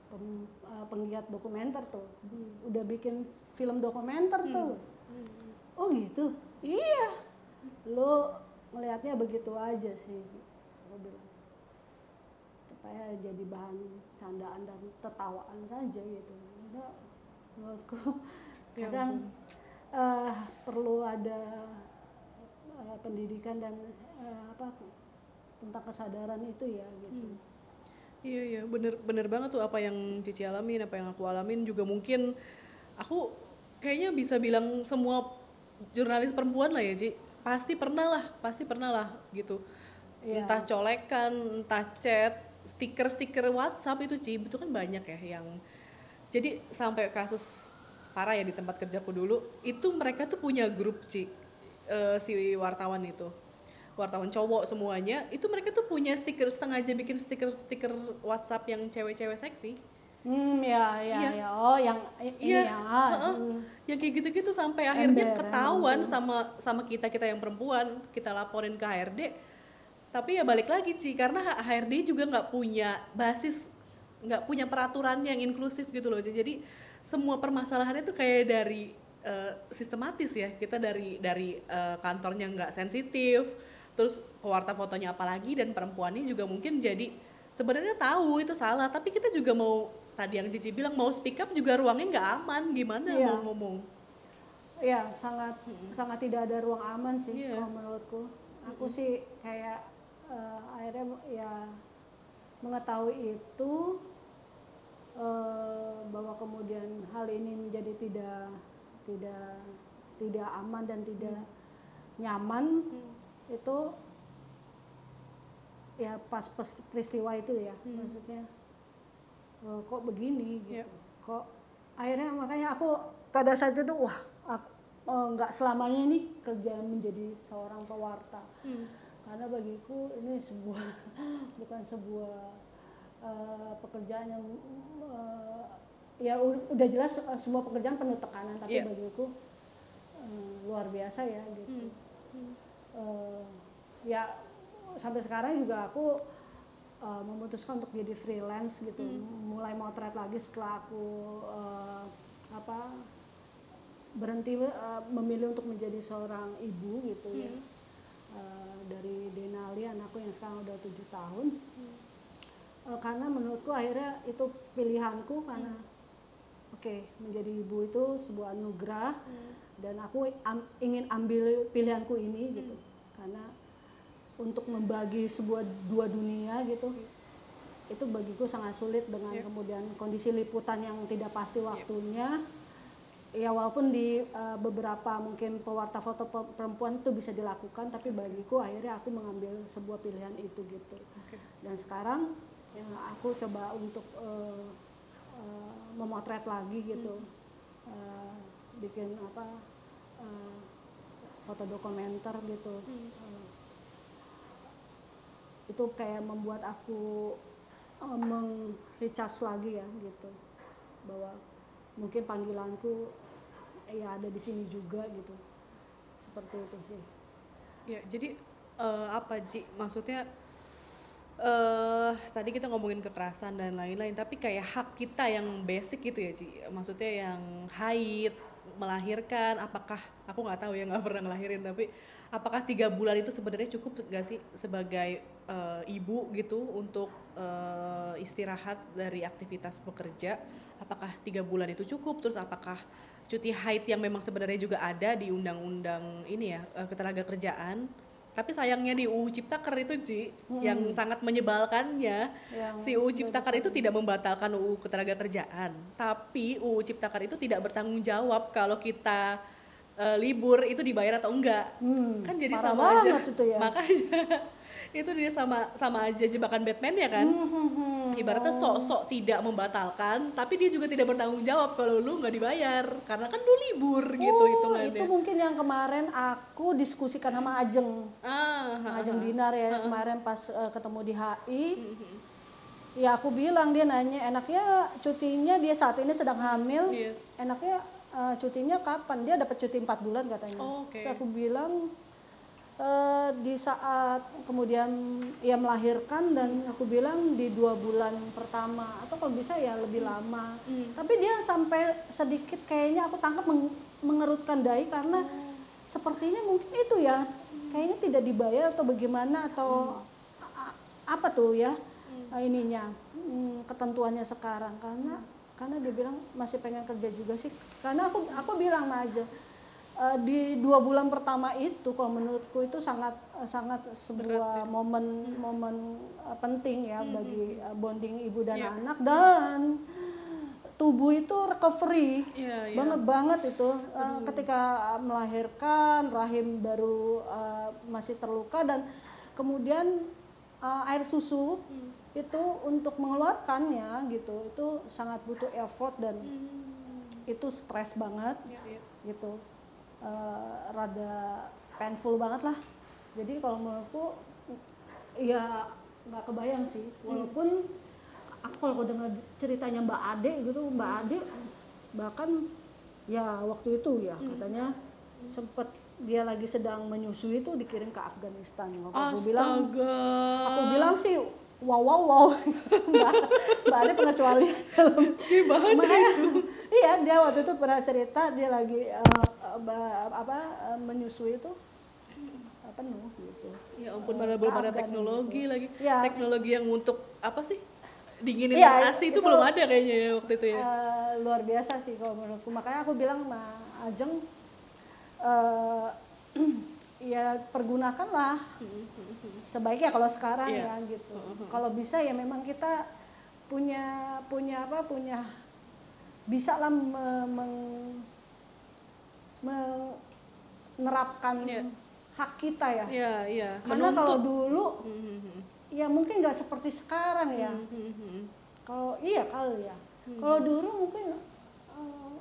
pem, uh, penggiat dokumenter tuh hmm. udah bikin film dokumenter hmm. tuh hmm. oh oh gitu iya lo ngelihatnya begitu aja sih aku bilang supaya jadi bahan candaan dan tertawaan saja gitu. Karena menurutku. Ya kadang eh, perlu ada eh, pendidikan dan eh, apa tentang kesadaran itu ya gitu. Iya iya. Bener bener banget tuh apa yang Cici alamin apa yang aku alamin. Juga mungkin aku kayaknya bisa bilang semua jurnalis perempuan lah ya Ci. Pasti pernah lah pasti pernah lah gitu. Iya. entah colekan entah chat stiker-stiker WhatsApp itu Ci itu kan banyak ya yang jadi sampai kasus parah ya di tempat kerjaku dulu itu mereka tuh punya grup Ci eh, si wartawan itu. Wartawan cowok semuanya itu mereka tuh punya stiker setengah aja bikin stiker-stiker WhatsApp yang cewek-cewek seksi. Hmm ya ya Iya. ya. Oh yang Iya, heeh. hmm. yang kayak gitu-gitu sampai akhirnya Ember, ketahuan sama sama kita kita yang perempuan kita laporin ke HRD tapi ya balik lagi sih karena HRD juga nggak punya basis nggak punya peraturan yang inklusif gitu loh jadi semua permasalahannya tuh kayak dari eh, sistematis ya. Kita dari dari eh, kantornya nggak sensitif terus pewarta fotonya apalagi dan perempuannya juga mungkin jadi sebenarnya tahu itu salah. Tapi kita juga mau tadi yang Cici bilang mau speak up juga ruangnya nggak aman. Gimana Iya. mau ngomong? Ya sangat sangat tidak ada ruang aman sih Iya. kalau menurutku. Aku sih kayak eh, akhirnya ya mengetahui itu eh, bahwa kemudian hal ini menjadi tidak tidak tidak aman dan tidak nyaman itu ya pas peristiwa itu ya maksudnya eh, kok begini gitu Iya. kok akhirnya makanya aku pada saat itu wah aku nggak selamanya ini kerja menjadi seorang pewarta Hmm. Karena bagiku ini sebuah bukan sebuah eh, pekerjaan yang eh, ya udah jelas eh, semua pekerjaan penuh tekanan tapi Iya. bagiku eh, luar biasa ya gitu. Hmm. Eh, ya sampai sekarang juga aku eh, memutuskan untuk jadi freelance gitu. Mulai motret lagi setelah aku eh, apa berhenti eh, memilih untuk menjadi seorang ibu gitu ya Eh, dari Denali anakku yang sekarang udah tujuh tahun. Eh, karena menurutku akhirnya itu pilihanku karena oke menjadi ibu itu sebuah anugerah. Dan aku am- ingin ambil pilihanku ini gitu. Karena untuk membagi sebuah dua dunia gitu itu bagiku sangat sulit dengan Iya. kemudian kondisi liputan yang tidak pasti waktunya ya walaupun di eh, beberapa mungkin pewarta foto pe- perempuan itu bisa dilakukan tapi bagiku akhirnya aku mengambil sebuah pilihan itu gitu. Oke. dan sekarang ya aku coba untuk eh, eh, memotret lagi gitu. Eh, bikin apa eh, foto dokumenter gitu. Eh, itu kayak membuat aku eh, meng-recharge lagi ya gitu. Bahwa mungkin panggilanku ya ada di sini juga gitu seperti itu sih Ya, jadi eh, apa Ji? Maksudnya eh tadi kita ngomongin kekerasan dan lain-lain, tapi kayak hak kita yang basic gitu ya Ci. Maksudnya yang haid, melahirkan, apakah aku nggak tahu ya nggak pernah ngelahirin, tapi apakah tiga bulan itu sebenarnya cukup gak sih sebagai eh, ibu gitu untuk eh, istirahat dari aktivitas bekerja? Apakah tiga bulan itu cukup? Terus apakah cuti haid yang memang sebenarnya juga ada di undang-undang ini ya eh, ketenaga kerjaan? Tapi sayangnya di UU Ciptaker itu Ci, yang sangat menyebalkannya Yang si UU Ciptaker itu tidak membatalkan UU ketenaga kerjaan, tapi UU Ciptaker itu tidak bertanggung jawab kalau kita eh, libur itu dibayar atau enggak. Hmm, kan jadi parah sama aja. ya. Makanya itu dia sama sama aja jebakan Batman ya kan. Hmm, Ibaratnya sok-sok tidak membatalkan, tapi dia juga tidak bertanggung jawab kalau lu nggak dibayar. Karena kan lu libur gitu Oh, hitungannya. itu mungkin yang kemarin aku diskusikan sama Ajeng. Ah, sama Ajeng Dinar ya kemarin pas eh, ketemu di HI ya aku bilang dia nanya enaknya cutinya dia saat ini sedang hamil yes. enaknya eh, cutinya kapan? Dia dapat cuti empat bulan katanya. Oh, oke. Terus aku bilang eh, di saat kemudian ia melahirkan dan aku bilang di dua bulan pertama atau kalau bisa ya lebih lama. Hmm. tapi dia sampai sedikit kayaknya aku tangkap meng- mengerutkan dahi karena sepertinya mungkin itu ya kayaknya tidak dibayar atau bagaimana atau a- apa tuh ya uh, ininya hmm, ketentuannya sekarang. Karena karena dia bilang masih pengen kerja juga sih. Karena aku aku bilang aja di dua bulan pertama itu kalau menurutku itu sangat uh, sangat sebuah momen momen uh, penting ya bagi uh, bonding ibu dan Iya. anak dan tubuh itu recovery Iya, iya. banget banget itu Uh, ketika melahirkan rahim baru uh, masih terluka dan kemudian uh, air susu Hmm. itu untuk mengeluarkannya gitu itu sangat butuh effort dan Hmm. itu stres banget Iya, iya. gitu Uh, rada painful banget lah. Jadi kalau menurutku ya nggak kebayang sih. Walaupun aku kalau dengar ceritanya Mbak Ade gitu Mbak Ade bahkan ya waktu itu ya katanya sempet dia lagi sedang menyusui itu dikirim ke Afghanistan. Aku bilang Astaga. aku bilang sih wow wow wow. Mbak mbak Ade pengecualian Gimana Makanya, iya dia waktu itu pernah cerita dia lagi ba- apa eh, menyusui itu eh, penuh gitu Ya ampun, mana belum ada teknologi gitu. lagi. Iya. Teknologi yang untuk apa sih? Dinginin Iya, ASI itu itu- belum ada kayaknya ya waktu itu ya. Eh, luar biasa sih kalau menurutku makanya aku bilang sama Ajeng eh, ya pergunakanlah sebaiknya kalau sekarang Iya. ya gitu kalau bisa ya memang kita punya punya apa punya bisa lah me- meng- menerapkan Iya. hak kita ya Iya, iya. karena kalau dulu Mhm. ya mungkin nggak seperti sekarang ya Mhm. kalau iya kali ya. Kalau dulu mungkin eh,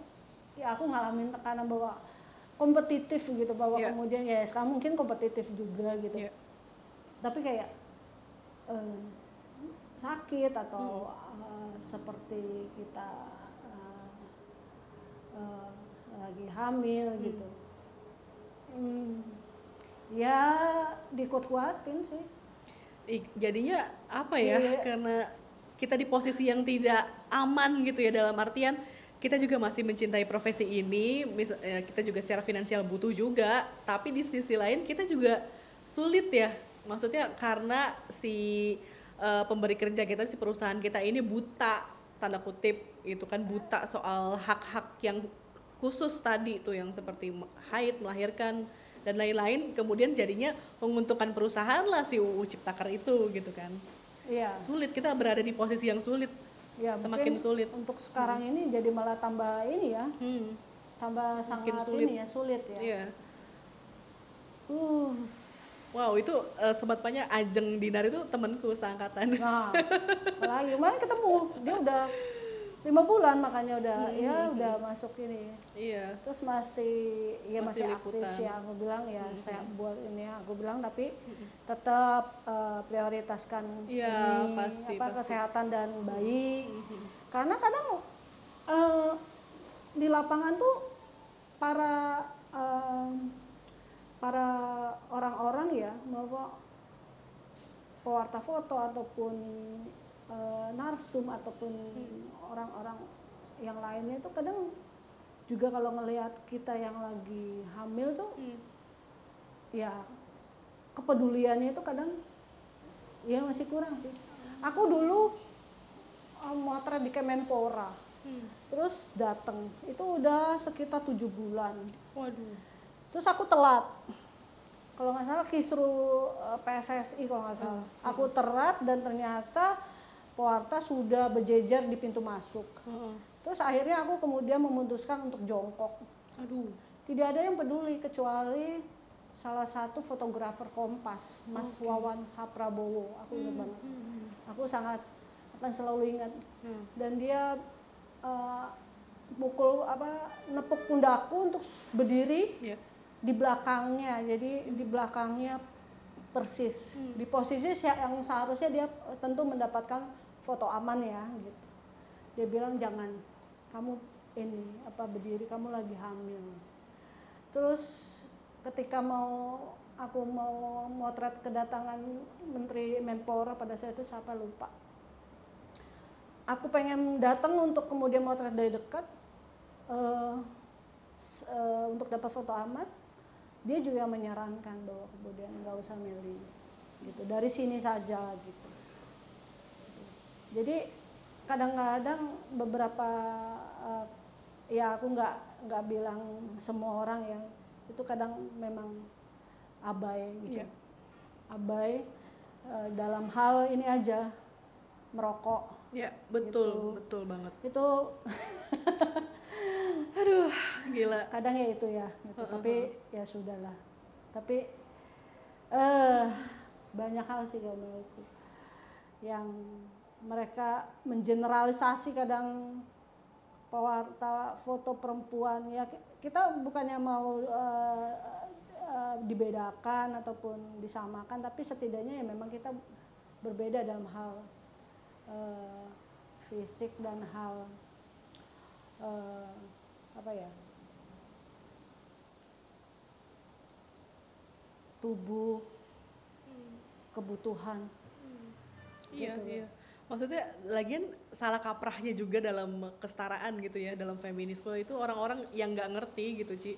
ya aku ngalamin tekanan bahwa kompetitif gitu bahwa Iya. kemudian ya sekarang mungkin kompetitif juga gitu. Iya. Tapi kayak eh, sakit atau eh, seperti kita eh, eh, lagi hamil gitu. Hmm, ya dikuat-kuatin sih. I- jadinya apa ya Iya. karena kita di posisi yang tidak aman gitu ya dalam artian kita juga masih mencintai profesi ini mis- eh, kita juga secara finansial butuh juga tapi di sisi lain kita juga sulit ya maksudnya karena si eh, pemberi kerja kita si perusahaan kita ini buta tanda kutip itu kan buta soal hak-hak yang khusus tadi tuh yang seperti haid melahirkan dan lain-lain kemudian jadinya menguntungkan perusahaan lah si UU Ciptaker itu gitu kan Iya. sulit kita berada di posisi yang sulit Ya, Semakin sulit. Untuk sekarang ini jadi malah tambah ini ya, hmm. tambah Makin sangat sulit. ini ya, sulit ya. iya Uh, wow itu eh, sobat panya Ajeng Dinar itu temanku seangkatan nah, apalagi kemarin ketemu dia udah lima bulan makanya udah Hmm, ya udah masuk ini. iya Terus masih ya Masih masih, aktif liputan. Hmm, sih aku bilang ya saya buat ini aku bilang tapi tetap eh, prioritaskan Iya, ini pasti, apa pasti. Hmm, kesehatan dan bayi. Karena kadang eh, di lapangan tuh para eh, para orang-orang ya bahwa pewarta foto ataupun eh, narsum ataupun orang-orang yang lainnya itu kadang juga kalau ngelihat kita yang lagi hamil tuh Hmm. ya kepeduliannya itu kadang ya masih kurang sih. Aku dulu eh, motret di Kemenpora, Hmm. terus datang itu udah sekitar tujuh bulan. waduh Terus aku telat. Kalau nggak salah kisru eh, PSSI kalau nggak salah. Aku terat dan ternyata pewarta sudah berjejer di pintu masuk. Heeh. Terus akhirnya aku kemudian memutuskan untuk jongkok. aduh Tidak ada yang peduli kecuali salah satu fotografer Kompas, Mas Wawan H Prabowo. Aku ingat banget. Hmm. Aku sangat akan selalu ingat. Hmm. Dan dia eh, mukul apa nepuk pundakku untuk berdiri ya di belakangnya jadi di belakangnya persis di posisi si- yang seharusnya dia eh, tentu mendapatkan foto aman ya gitu. Dia bilang jangan kamu ini apa berdiri kamu lagi hamil. Terus ketika mau aku mau motret kedatangan Menteri Menpora pada saat itu siapa lupa. Aku pengen datang untuk kemudian motret dari dekat s- eh, untuk dapat foto amat dia juga menyarankan bahwa kemudian nggak usah Meli gitu. Dari sini saja gitu jadi kadang-kadang beberapa uh, ya aku nggak nggak bilang semua orang yang itu kadang memang abai gitu Iya. abai uh, dalam hal ini aja merokok Ya, betul, Gitu. betul banget. itu Aduh, gila. kadang ya itu ya gitu. tapi ya sudahlah tapi eh banyak hal sih kalau menurutku yang mereka mengeneralisasi kadang pewarta foto perempuan ya ki- kita bukannya mau eh, eh, dibedakan ataupun disamakan tapi setidaknya ya memang kita berbeda dalam hal eh, fisik dan hal eh, apa ya tubuh kebutuhan Iya, Gitu loh. iya. Maksudnya lagian salah kaprahnya juga dalam kesetaraan gitu ya, dalam feminisme itu orang-orang yang nggak ngerti gitu, Ci.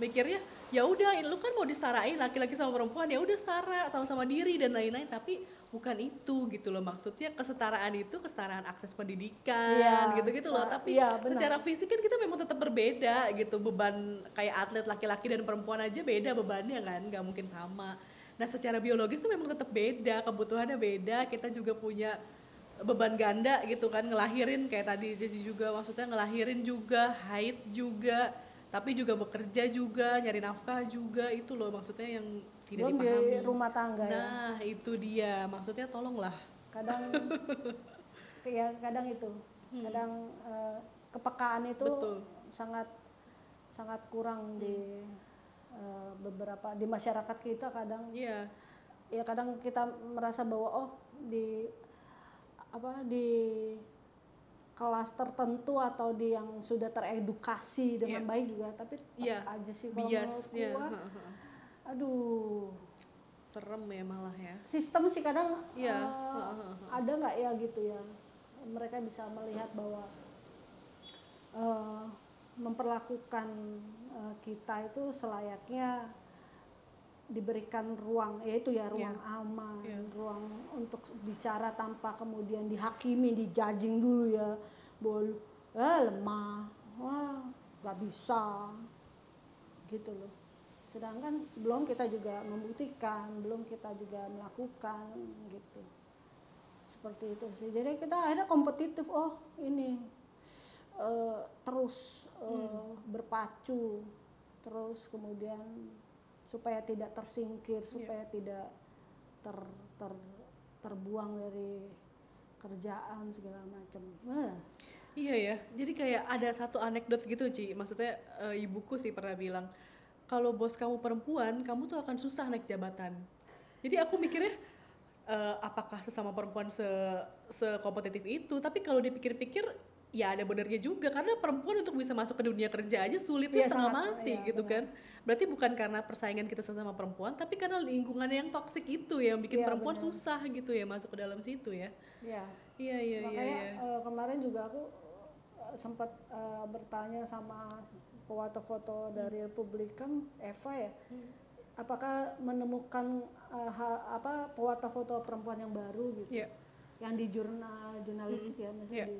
Mikirnya ya udah lu kan mau disetarain laki-laki sama perempuan ya udah setara sama-sama diri dan lain-lain tapi bukan itu gitu loh maksudnya kesetaraan itu kesetaraan akses pendidikan Iya, gitu-gitu loh tapi benar. secara fisik kan kita memang tetap berbeda gitu beban kayak atlet laki-laki dan perempuan aja beda bebannya kan nggak mungkin sama nah secara biologis tuh memang tetap beda kebutuhannya beda kita juga punya beban ganda gitu kan ngelahirin kayak tadi Jessy juga maksudnya ngelahirin juga haid juga tapi juga bekerja juga nyari nafkah juga itu loh maksudnya yang tidak belum dipahami. di rumah tangga ya? Nah itu dia maksudnya tolonglah. Kadang ya kadang itu kadang eh, kepekaan itu Hmm. Betul. sangat sangat kurang di eh, beberapa di masyarakat kita kadang. Iya. Ya kadang kita merasa bahwa oh di apa di kelas tertentu atau di yang sudah teredukasi dengan Iya. baik juga tapi Iya, aja sih kalau biasnya aduh. Serem ya malah ya. Sistem sih kadang Iya, eh, heeh, ada nggak ya gitu ya mereka bisa melihat bahwa eh, memperlakukan eh, kita itu selayaknya diberikan ruang yaitu ya ruang aman Iya. ruang untuk bicara tanpa kemudian dihakimi dijudging dulu ya. Bol eh lemah wah nggak bisa gitu loh. Sedangkan belum kita juga membuktikan belum kita juga melakukan gitu. Seperti itu sih. Jadi kita akhirnya kompetitif oh ini eh, terus eh, berpacu terus kemudian supaya tidak tersingkir supaya tidak ter, ter terbuang dari kerjaan segala macam Wah, Iya ya, jadi kayak ada satu anekdot gitu Ci, maksudnya eh, ibuku sih pernah bilang, kalau bos kamu perempuan, kamu tuh akan susah naik jabatan. Jadi aku mikirnya, eh, apakah sesama perempuan se sekompetitif itu? Tapi kalau dipikir-pikir, ya ada benernya juga, karena perempuan untuk bisa masuk ke dunia kerja aja sulitnya Iya, setengah sangat, mati iya, gitu benar. kan. Berarti bukan karena persaingan kita sesama perempuan, tapi karena lingkungan yang toksik itu yang bikin Iya, perempuan benar. susah gitu ya masuk ke dalam situ ya. ya Iya iya iya. makanya iya. eh, kemarin juga aku eh, sempat eh, bertanya sama pewarta foto dari Republikan Eva ya apakah menemukan eh, hal- apa pewarta foto perempuan yang baru gitu Iya. yang di jurnal jurnalistik ya misalnya Iya. di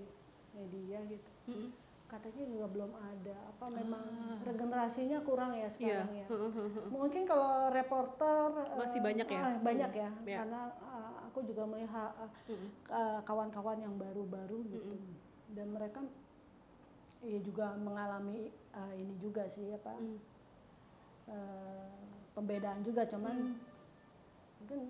media gitu. Mm-mm. katanya juga belum ada. Apa memang regenerasinya kurang ya Iya. sekarang ya? Mungkin kalau reporter eh, Masih banyak ya? ah, banyak ya. Iya. karena eh, aku juga melihat eh, kawan-kawan yang baru-baru gitu. Dan mereka ya juga mengalami eh, ini juga sih apa Mm. eh, pembedaan juga. Cuman mungkin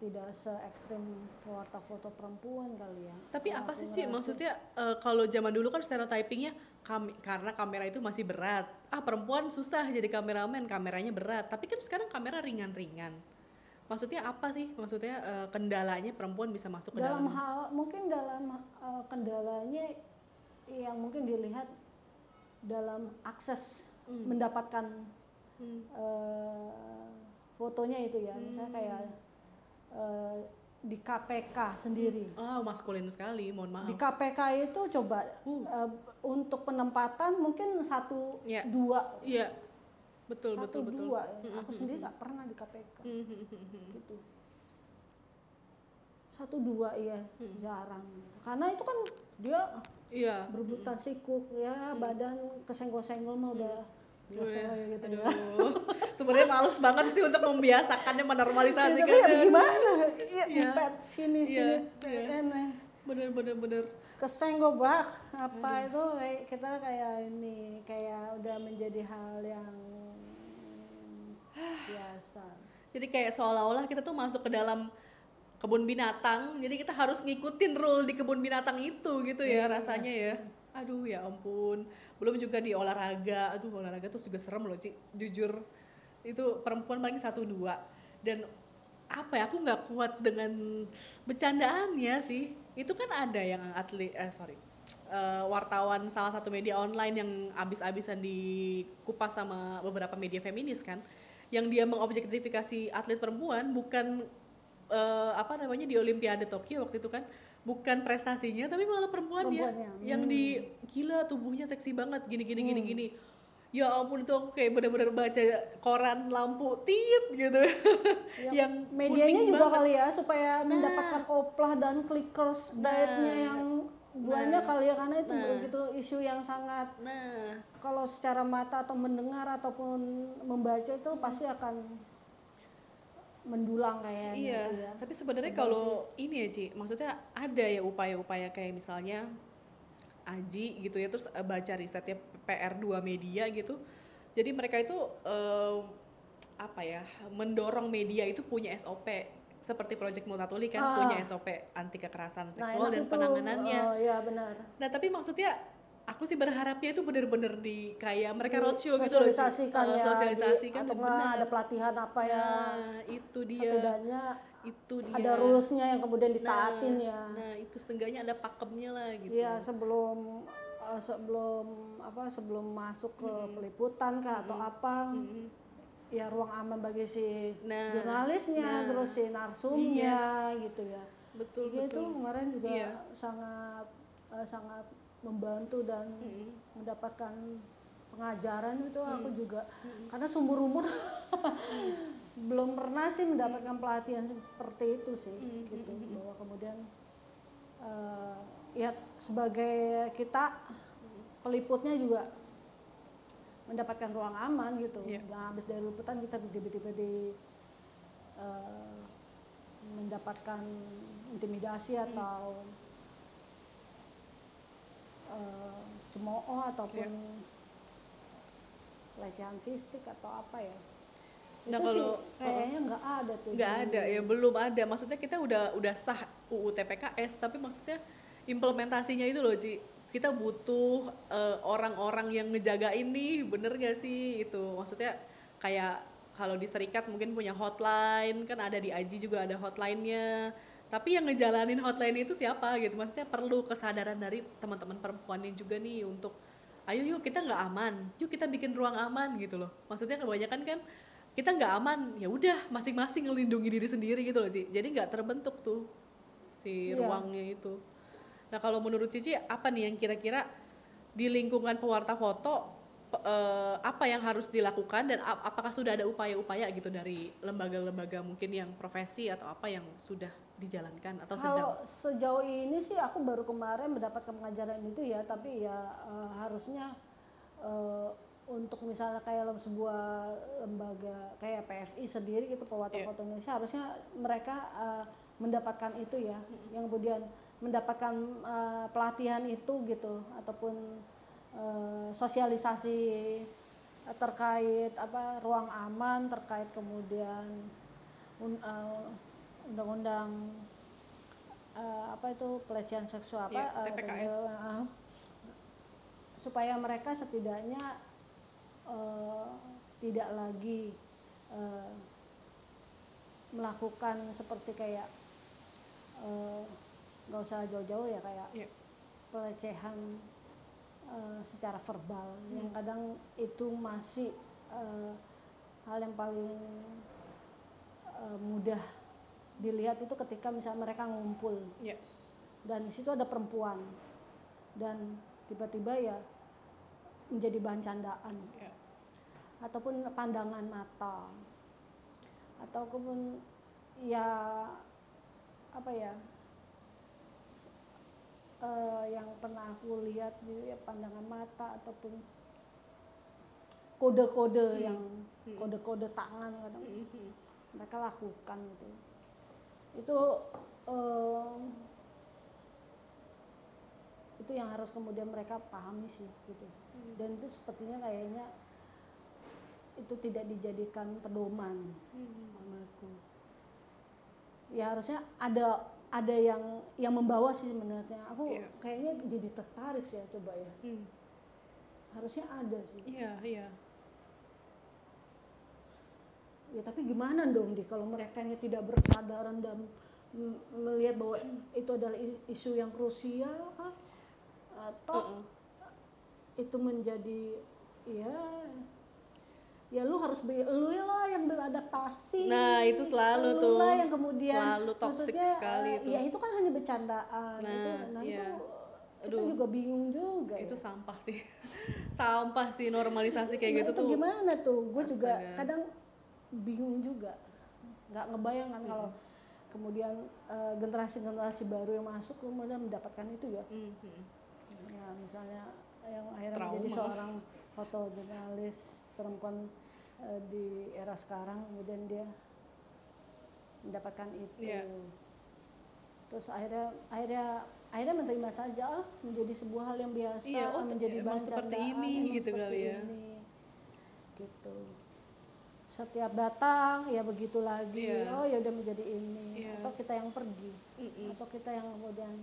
tidak se ekstrim pewarta foto perempuan kali ya Tapi apa sih Ci? ngerasa. Maksudnya eh, kalau zaman dulu kan stereotypingnya kami, karena kamera itu masih berat. Ah perempuan susah jadi kameramen, kameranya berat. Tapi kan sekarang kamera ringan-ringan. Maksudnya apa sih? Maksudnya eh, kendalanya perempuan bisa masuk ke dalam dalam. hal mungkin dalam uh, kendalanya yang mungkin dilihat dalam akses mendapatkan Hmm. uh, fotonya itu ya misalnya kayak uh, di KPK sendiri. Ah maskulin sekali, mohon maaf. di KPK itu coba uh, untuk penempatan mungkin satu Iya. dua. Iya, betul satu betul betul. dua. Ya. aku sendiri nggak pernah di KPK gitu. Satu dua ya jarang gitu. karena itu kan dia iya. berebutan sikuk ya badan kesenggol-senggol mah udah Iya. Ya gitu ya. Aduh, sebenarnya males banget sih untuk membiasakannya menormalisasi tapi ya gimana? Ya Iya. empet sini Iya, sini iya. enak Bener bener bener. kesenggol bak apa itu kayak kita kayak ini kayak udah menjadi hal yang biasa. Jadi kayak seolah-olah kita tuh masuk ke dalam kebun binatang, jadi kita harus ngikutin rule di kebun binatang itu gitu ya rasanya ya. Aduh ya ampun. Belum juga di olahraga. Aduh olahraga tuh juga serem loh sih, jujur. Itu perempuan paling satu dua dan apa ya aku nggak kuat dengan bercandaannya sih. Itu kan ada yang atlet eh sorry eh, wartawan salah satu media online yang abis-abisan dikupas sama beberapa media feminis kan yang dia mengobjektifikasi atlet perempuan bukan eh, apa namanya di Olimpiade Tokyo waktu itu kan bukan prestasinya tapi malah perempuannya Perempuannya, yang di gila tubuhnya seksi banget gini gini gini gini. Ya ampun itu aku kayak bener-bener baca koran lampu tit gitu. Yang medianya juga banget. kali ya supaya mendapatkan oplah dan clickers dietnya yang banyak kali ya karena itu begitu isu yang sangat nah. kalau secara mata atau mendengar ataupun membaca itu pasti akan mendulang kayaknya Iya, gitu ya. tapi sebenarnya kalau ini ya Ci, maksudnya ada ya upaya-upaya kayak misalnya Aji gitu ya, terus eh, baca risetnya PR2 Media gitu. Jadi mereka itu eh, apa ya, mendorong media itu punya SOP seperti Project Multatuli kan Ah. punya SOP anti kekerasan Nah, seksual enak dan itu. penanganannya. Oh, iya benar. Nah tapi maksudnya aku sih berharapnya itu bener-bener di kayak mereka roadshow gitu loh. Sosialisasikan ya, sosialisasikan di- dan atau benar. ada pelatihan apa ya Nah, itu dia. setidaknya Itu dia. ada rulesnya yang kemudian ditaatin ya Nah, itu seenggaknya ada pakemnya lah gitu. Iya sebelum eh, sebelum apa sebelum masuk ke peliputan kah atau apa ya ruang aman bagi si Nah, jurnalisnya terus si narsumnya gitu ya Betul, Dia itu betul. kemarin juga Iya. sangat eh, sangat membantu dan mendapatkan pengajaran itu aku juga. Karena sumber umur belum pernah sih mendapatkan pelatihan seperti itu sih gitu. bahwa kemudian eh, ya sebagai kita peliputnya juga mendapatkan ruang aman gitu. Nah, habis dari liputan kita tiba-tiba di eh, mendapatkan intimidasi atau eh, cemooh ataupun pelecehan fisik atau apa ya? Nah, itu kalau- sih kayaknya nggak ada tuh nggak ada ya belum ada. Maksudnya kita udah udah sah UU TPKS tapi maksudnya implementasinya itu loh Ci kita butuh eh, orang-orang yang ngejaga ini bener gak sih? Itu maksudnya kayak kalau di serikat mungkin punya hotline kan ada di Aji juga ada hotline-nya tapi yang ngejalanin hotline itu siapa gitu? Maksudnya perlu kesadaran dari teman-teman perempuannya juga nih untuk ayo yuk kita nggak aman. Yuk kita bikin ruang aman gitu loh. Maksudnya kebanyakan kan kita nggak aman ya udah masing-masing ngelindungi diri sendiri gitu loh Ci jadi nggak terbentuk tuh si Iya. ruangnya itu. Nah kalau menurut Cici apa nih yang kira-kira di lingkungan pewarta foto eh, apa yang harus dilakukan dan ap- apakah sudah ada upaya-upaya gitu dari lembaga-lembaga mungkin yang profesi atau apa yang sudah dijalankan atau sedang? Kalau sejauh ini sih aku baru kemarin mendapatkan pengajaran itu ya, tapi ya eh, harusnya eh, untuk misalnya kayak lem- sebuah lembaga kayak PFI sendiri gitu pewarta Iya. foto Indonesia harusnya mereka eh, mendapatkan itu ya, yang kemudian mendapatkan eh, pelatihan itu gitu ataupun eh, sosialisasi terkait apa ruang aman terkait kemudian un- undang-undang eh, apa itu pelecehan seksual apa Iya, eh, TPKS. eh, supaya mereka setidaknya eh, tidak lagi eh, melakukan seperti kayak nggak usah jauh-jauh ya kayak Iya. pelecehan eh, secara verbal Hmm. yang kadang itu masih eh, hal yang paling eh, mudah dilihat itu ketika misalnya mereka ngumpul. Ya. Dan di situ ada perempuan. Dan tiba-tiba ya menjadi bahan candaan. Ya. Ataupun pandangan mata. Ataupun ya apa ya eh, yang pernah aku lihat gitu ya pandangan mata ataupun kode-kode Hmm. yang Hmm. kode-kode tangan kadang. Mhm. mereka lakukan itu itu em, itu yang harus kemudian mereka pahami sih gitu Hmm. dan itu sepertinya kayaknya itu tidak dijadikan pedoman Mhm. menurutku ya harusnya ada ada yang yang membawa sih sebenarnya aku Iya. kayaknya jadi tertarik sih ya coba ya Hmm. harusnya ada sih Iya, iya. Ya tapi gimana dong di kalau mereka nya tidak berkesadaran dan melihat bahwa itu adalah isu yang krusial ah, atau Heeh. itu menjadi ya ya lu harus be, lu lah yang beradaptasi Nah, itu selalu lu tuh. lah yang kemudian Selalu toxic sekali eh, itu. ya itu kan hanya bercandaan Nah, itu nah iya. itu kita Aduh. juga bingung juga Itu ya. sampah sih. sampah sih normalisasi kayak Nah, gitu itu tuh. gimana tuh gue juga kadang bingung juga nggak ngebayang kan kalau kemudian eh, generasi-generasi baru yang masuk kemudian mendapatkan itu ya Mhm. ya misalnya yang akhirnya Trauma. menjadi seorang fotojurnalis perempuan eh, di era sekarang kemudian dia mendapatkan itu Iya. terus akhirnya akhirnya akhirnya menerima saja ah, menjadi sebuah hal yang biasa Iya, oh, menjadi bahan seperti ini gitu kali ya. ini. gitu setiap datang ya begitu lagi Iya. oh ya udah menjadi ini Iya. atau kita yang pergi Mm-mm. atau kita yang kemudian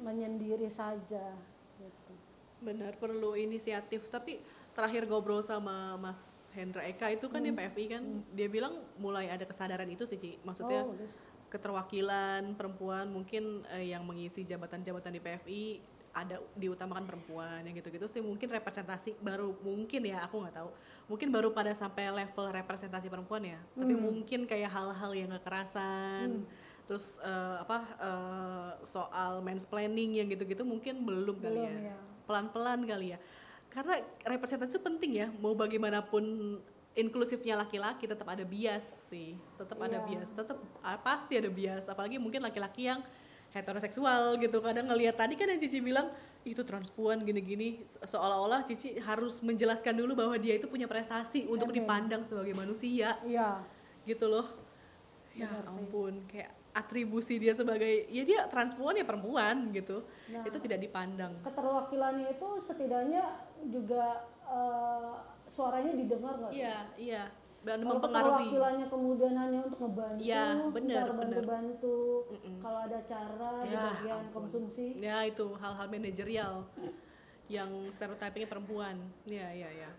menyendiri saja gitu Benar perlu inisiatif. Tapi terakhir ngobrol sama Mas Hendra Eka itu kan di PFI kan, dia bilang mulai ada kesadaran itu sih, Ci. Maksudnya oh, keterwakilan perempuan mungkin eh, yang mengisi jabatan-jabatan di PFI ada diutamakan perempuan yang gitu-gitu sih. Mungkin representasi baru mungkin ya aku nggak tahu. Mungkin baru pada sampai level representasi perempuan ya. Tapi mungkin kayak hal-hal yang kekerasan terus eh, apa eh, soal mansplaining yang gitu-gitu mungkin belum, kali ya. ya. pelan-pelan kali ya. Karena representasi itu penting ya. Mau bagaimanapun inklusifnya laki-laki tetap ada bias sih. Tetap ada Iya. bias. Tetap ah, pasti ada bias. Apalagi mungkin laki-laki yang heteroseksual gitu. Kadang ngelihat tadi kan yang Cici bilang itu transpuan gini-gini. Se- seolah-olah Cici harus menjelaskan dulu bahwa dia itu punya prestasi untuk dipandang sebagai manusia. Iya. Gitu loh. Ya Benar sih. ampun kayak atribusi dia sebagai ya dia transpuan ya perempuan gitu. Nah. itu tidak dipandang. Keterwakilannya itu setidaknya juga eh, suaranya didengar nggak? Iya iya dan Kalau mempengaruhi keterwakilannya kemudian hanya untuk ngebantu, Iya, benar, benar. Mm-mm. kalau ada cara di Ya, bagian ampun. konsumsi, ya itu hal-hal manajerial yang stereotypingnya perempuan ya ya ya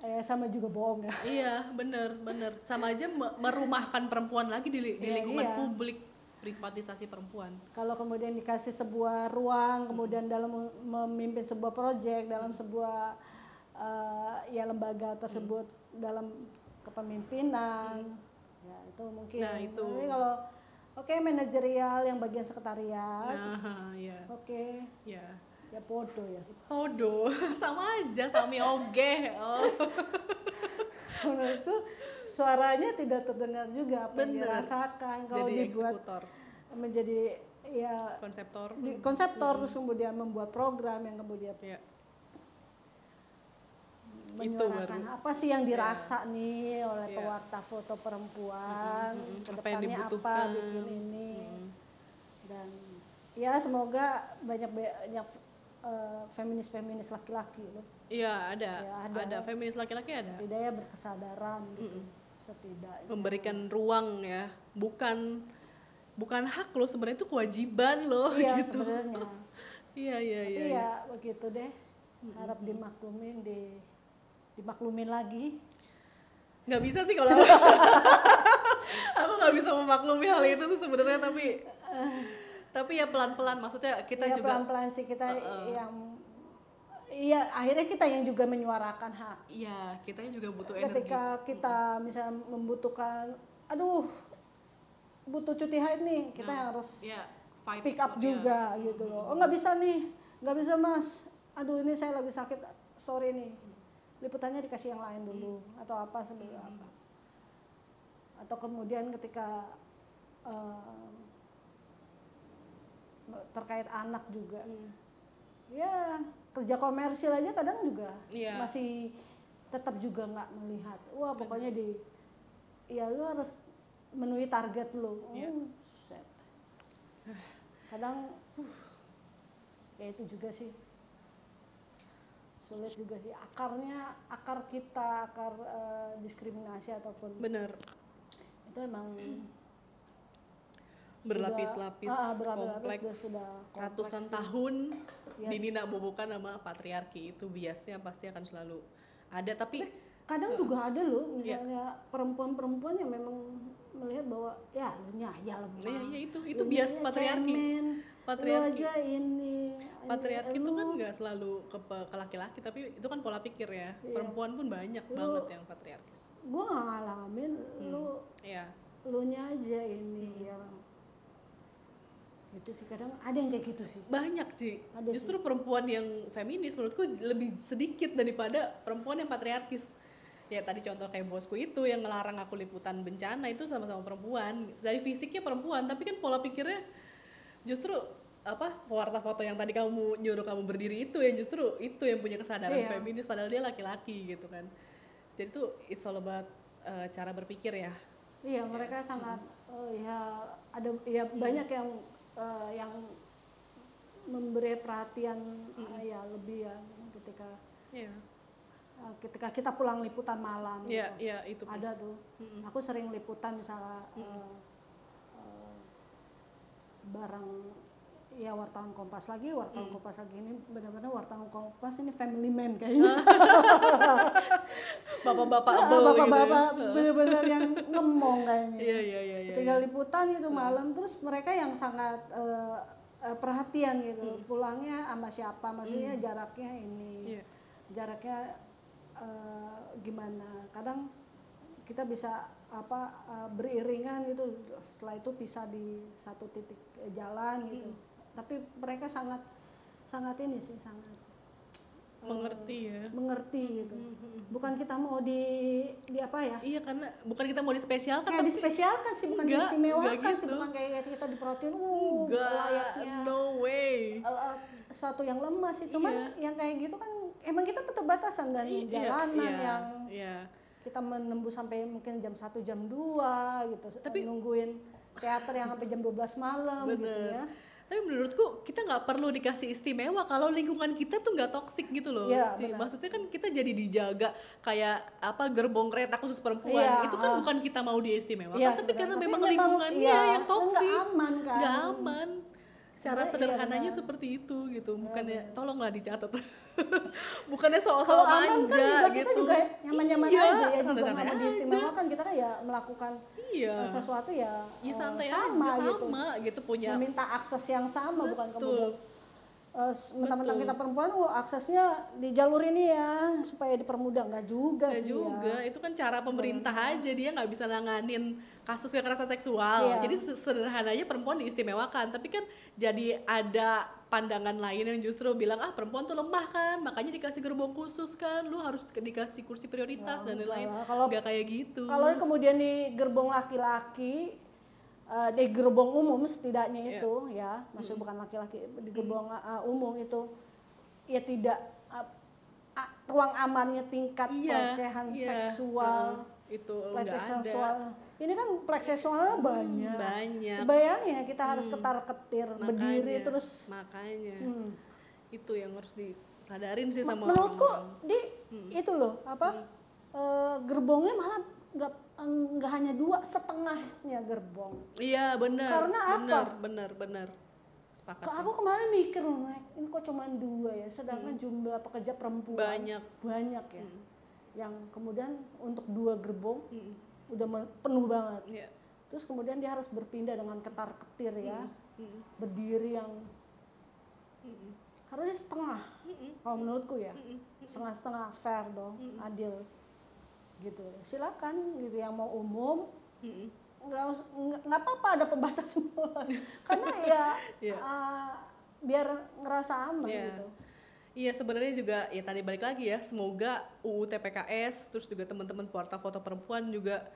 eh, sama juga bohong ya. iya bener bener sama aja me- merumahkan perempuan lagi di, di Iya, lingkungan iya. publik privatisasi perempuan Kalau kemudian dikasih sebuah ruang, kemudian dalam mem- memimpin sebuah proyek, dalam sebuah eh, ya lembaga tersebut dalam kepemimpinan, ya itu mungkin. Nah, itu. Tapi kalau oke manajerial yang bagian sekretariat, nah ya oke ya ya podo ya. Podo, sama aja sami oge. Oh. Menurutku suaranya tidak terdengar juga apa yang dirasakan kalau Jadi dibuat eksekutor, menjadi ya konseptor. di konseptor terus kemudian membuat program yang kemudian Ya. Itu menyuarakan baru. apa sih yang dirasa nih oleh Iya. pewarta foto perempuan. Apa yang ke depannya apa dibutuhkan. bikin ini Mm. dan ya semoga banyak banyak eh, feminis-feminis laki-laki loh Iya ada, Ya, ada, ada. feminis laki-laki ada. setidaknya berkesadaran gitu Mm-mm. setidaknya Memberikan ruang ya, bukan bukan hak loh sebenarnya itu kewajiban loh iya gitu. sebenarnya Iya iya tapi iya. ya iya. begitu deh harap dimaklumin di dimaklumin lagi? Nggak bisa sih kalau aku. aku nggak bisa memaklumi hal itu sih sebenarnya tapi tapi ya pelan-pelan. Maksudnya kita ya juga pelan-pelan sih kita yang iya akhirnya kita yang juga menyuarakan hak. Iya, kita juga butuh energi. ketika kita misalnya membutuhkan aduh butuh cuti haid nih kita Nah, harus ya, fight speak up ya. juga gitu loh. Oh nggak bisa nih nggak bisa mas. Aduh ini saya lagi sakit sorry nih liputannya dikasih yang lain dulu atau apa sebelum apa atau kemudian ketika eh, terkait anak juga Hmm. ya kerja komersil aja kadang juga Iya. masih tetap juga nggak melihat wah pokoknya di ya lu harus menuhi target lu Iya. oh, set. kadang ya itu juga sih sulit juga sih akarnya akar kita akar eh, diskriminasi ataupun bener itu emang berlapis-lapis ah, berlapis-lapis kompleks sudah- kompleks ratusan sih. tahun Yes. dinina bobokan sama patriarki itu biasnya pasti akan selalu ada tapi kadang juga ada loh Iya. misalnya perempuan-perempuan yang memang melihat bahwa ya lu aja lemah ya, ya itu itu bias patriarki cemen, Patriarki. aja ini. Patriarki itu kan nggak selalu ke, ke laki-laki tapi itu kan pola pikir ya. Iya. perempuan pun banyak Lu- banget yang patriarkis. Gua nggak ngalamin lu ya lu nya aja ini Hmm. ya. Itu sih kadang ada yang kayak gitu sih. Banyak sih. Ada justru perempuan yang feminis menurutku lebih sedikit daripada perempuan yang patriarkis. Ya tadi contoh kayak bosku itu yang ngelarang aku liputan bencana itu sama-sama perempuan. Dari fisiknya perempuan tapi kan pola pikirnya justru apa pewarta foto yang tadi kamu nyuruh kamu berdiri itu ya justru itu yang punya kesadaran Iya. feminis padahal dia laki-laki gitu kan jadi tuh it's all about uh, cara berpikir ya iya mereka sangat eh, ya ada ya Hmm. banyak yang eh, yang memberi perhatian Hmm. eh, ya lebih ya ketika Iya eh, ketika kita pulang liputan malam iya gitu. iya itu ada tuh Mm-mm. aku sering liputan misalnya eh, eh, barang ya wartawan kompas lagi wartawan kompas lagi ini benar-benar wartawan kompas ini family man kayaknya. Bapak-bapak gitu ya. bapak-bapak benar-benar yang ngemong kayaknya. Iya iya iya iya ketika liputan itu malam terus mereka yang sangat eh, perhatian gitu. Pulangnya sama siapa maksudnya jaraknya ini Iya. jaraknya eh, gimana. Kadang kita bisa apa eh, beriringan gitu. Setelah itu pisah di satu titik eh, jalan gitu. Tapi mereka sangat sangat ini sih sangat mengerti ya. mengerti gitu. bukan kita mau di di apa ya? Iya karena bukan kita mau dispesialkan kayak dispesialkan sih bukan Enggak, diistimewakan enggak sih. gitu. bukan kayak kita diperhatiin uh enggak layaknya. no way. sesuatu yang lemah sih. Cuman yang kayak gitu kan emang kita tetap batasan dan I- iya, jalanan iya, yang iya. Kita menembus sampai mungkin jam 1 jam 2 gitu Tapi- nungguin teater yang sampai jam 12 malam gitu Bener. ya Tapi menurutku kita nggak perlu dikasih istimewa kalau lingkungan kita tuh nggak toksik gitu loh. Iya, Ci. Maksudnya kan kita jadi dijaga kayak apa gerbong kereta khusus perempuan. Iya, Itu kan ah. bukan kita mau diistimewakan, Iya, tapi karena Tapi memang memang, lingkungannya iya, yang toksik. nggak aman kan. Nggak aman. Cara iya, sederhananya benar. seperti itu gitu. Bukannya tolonglah dicatat. Bukannya soal kalau soal aman manja kan juga gitu. kita juga nyaman-nyaman Iya, aja ya juga aja. diistimewakan kita kan ya melakukan Iya. uh, sesuatu ya Ya santai sama aja gitu sama gitu punya meminta akses yang sama bukan Betul. kemudian uh, s- mentang-mentang Betul. kita perempuan oh aksesnya di jalur ini ya supaya dipermudah nggak juga Nggak sih juga, ya itu kan cara pemerintah aja dia nggak bisa nanganin kasus kekerasan seksual. Iya. Jadi se- sederhananya perempuan diistimewakan, tapi kan jadi ada pandangan lain yang justru bilang ah perempuan tuh lemah kan, makanya dikasih gerbong khusus kan, lu harus dikasih kursi prioritas dan lain-lain. Kalau- Nggak kayak gitu. kalau kemudian di gerbong laki-laki uh, di gerbong umum setidaknya Iya. itu ya. Maksud bukan laki-laki di gerbong uh, umum itu ya tidak uh, a- ruang amannya tingkat Iya, pelecehan iya. seksual Heeh, itu pelecehan seksual. Ini kan pelecehan seksualnya banyak. Banyak. bayangin ya kita harus ketar ketir berdiri Makanya, terus. makanya. Hmm. itu yang harus disadarin sih Ma- sama menurutku orang-orang. di itu loh apa eh, gerbongnya malah nggak nggak hanya dua setengahnya gerbong. Iya benar. Karena apa? Benar, benar, benar. Sepakat. Kok aku kemarin mikir ini kok cuma dua ya? Sedangkan jumlah pekerja perempuan Banyak. banyak ya. Yang kemudian untuk dua gerbong Mm, udah penuh banget. Iya. terus kemudian dia harus berpindah dengan ketar ketir ya. Mm, berdiri yang mm, harusnya setengah mm, kalau menurutku ya. Mm, setengah-setengah fair dong adil gitu silakan gitu yang mau umum nggak nggak apa-apa ada pembatas semua karena ya Iya. uh, biar ngerasa aman Iya. gitu Iya sebenarnya juga ya tadi balik lagi ya semoga UU TPKS terus juga teman-teman pewarta foto perempuan juga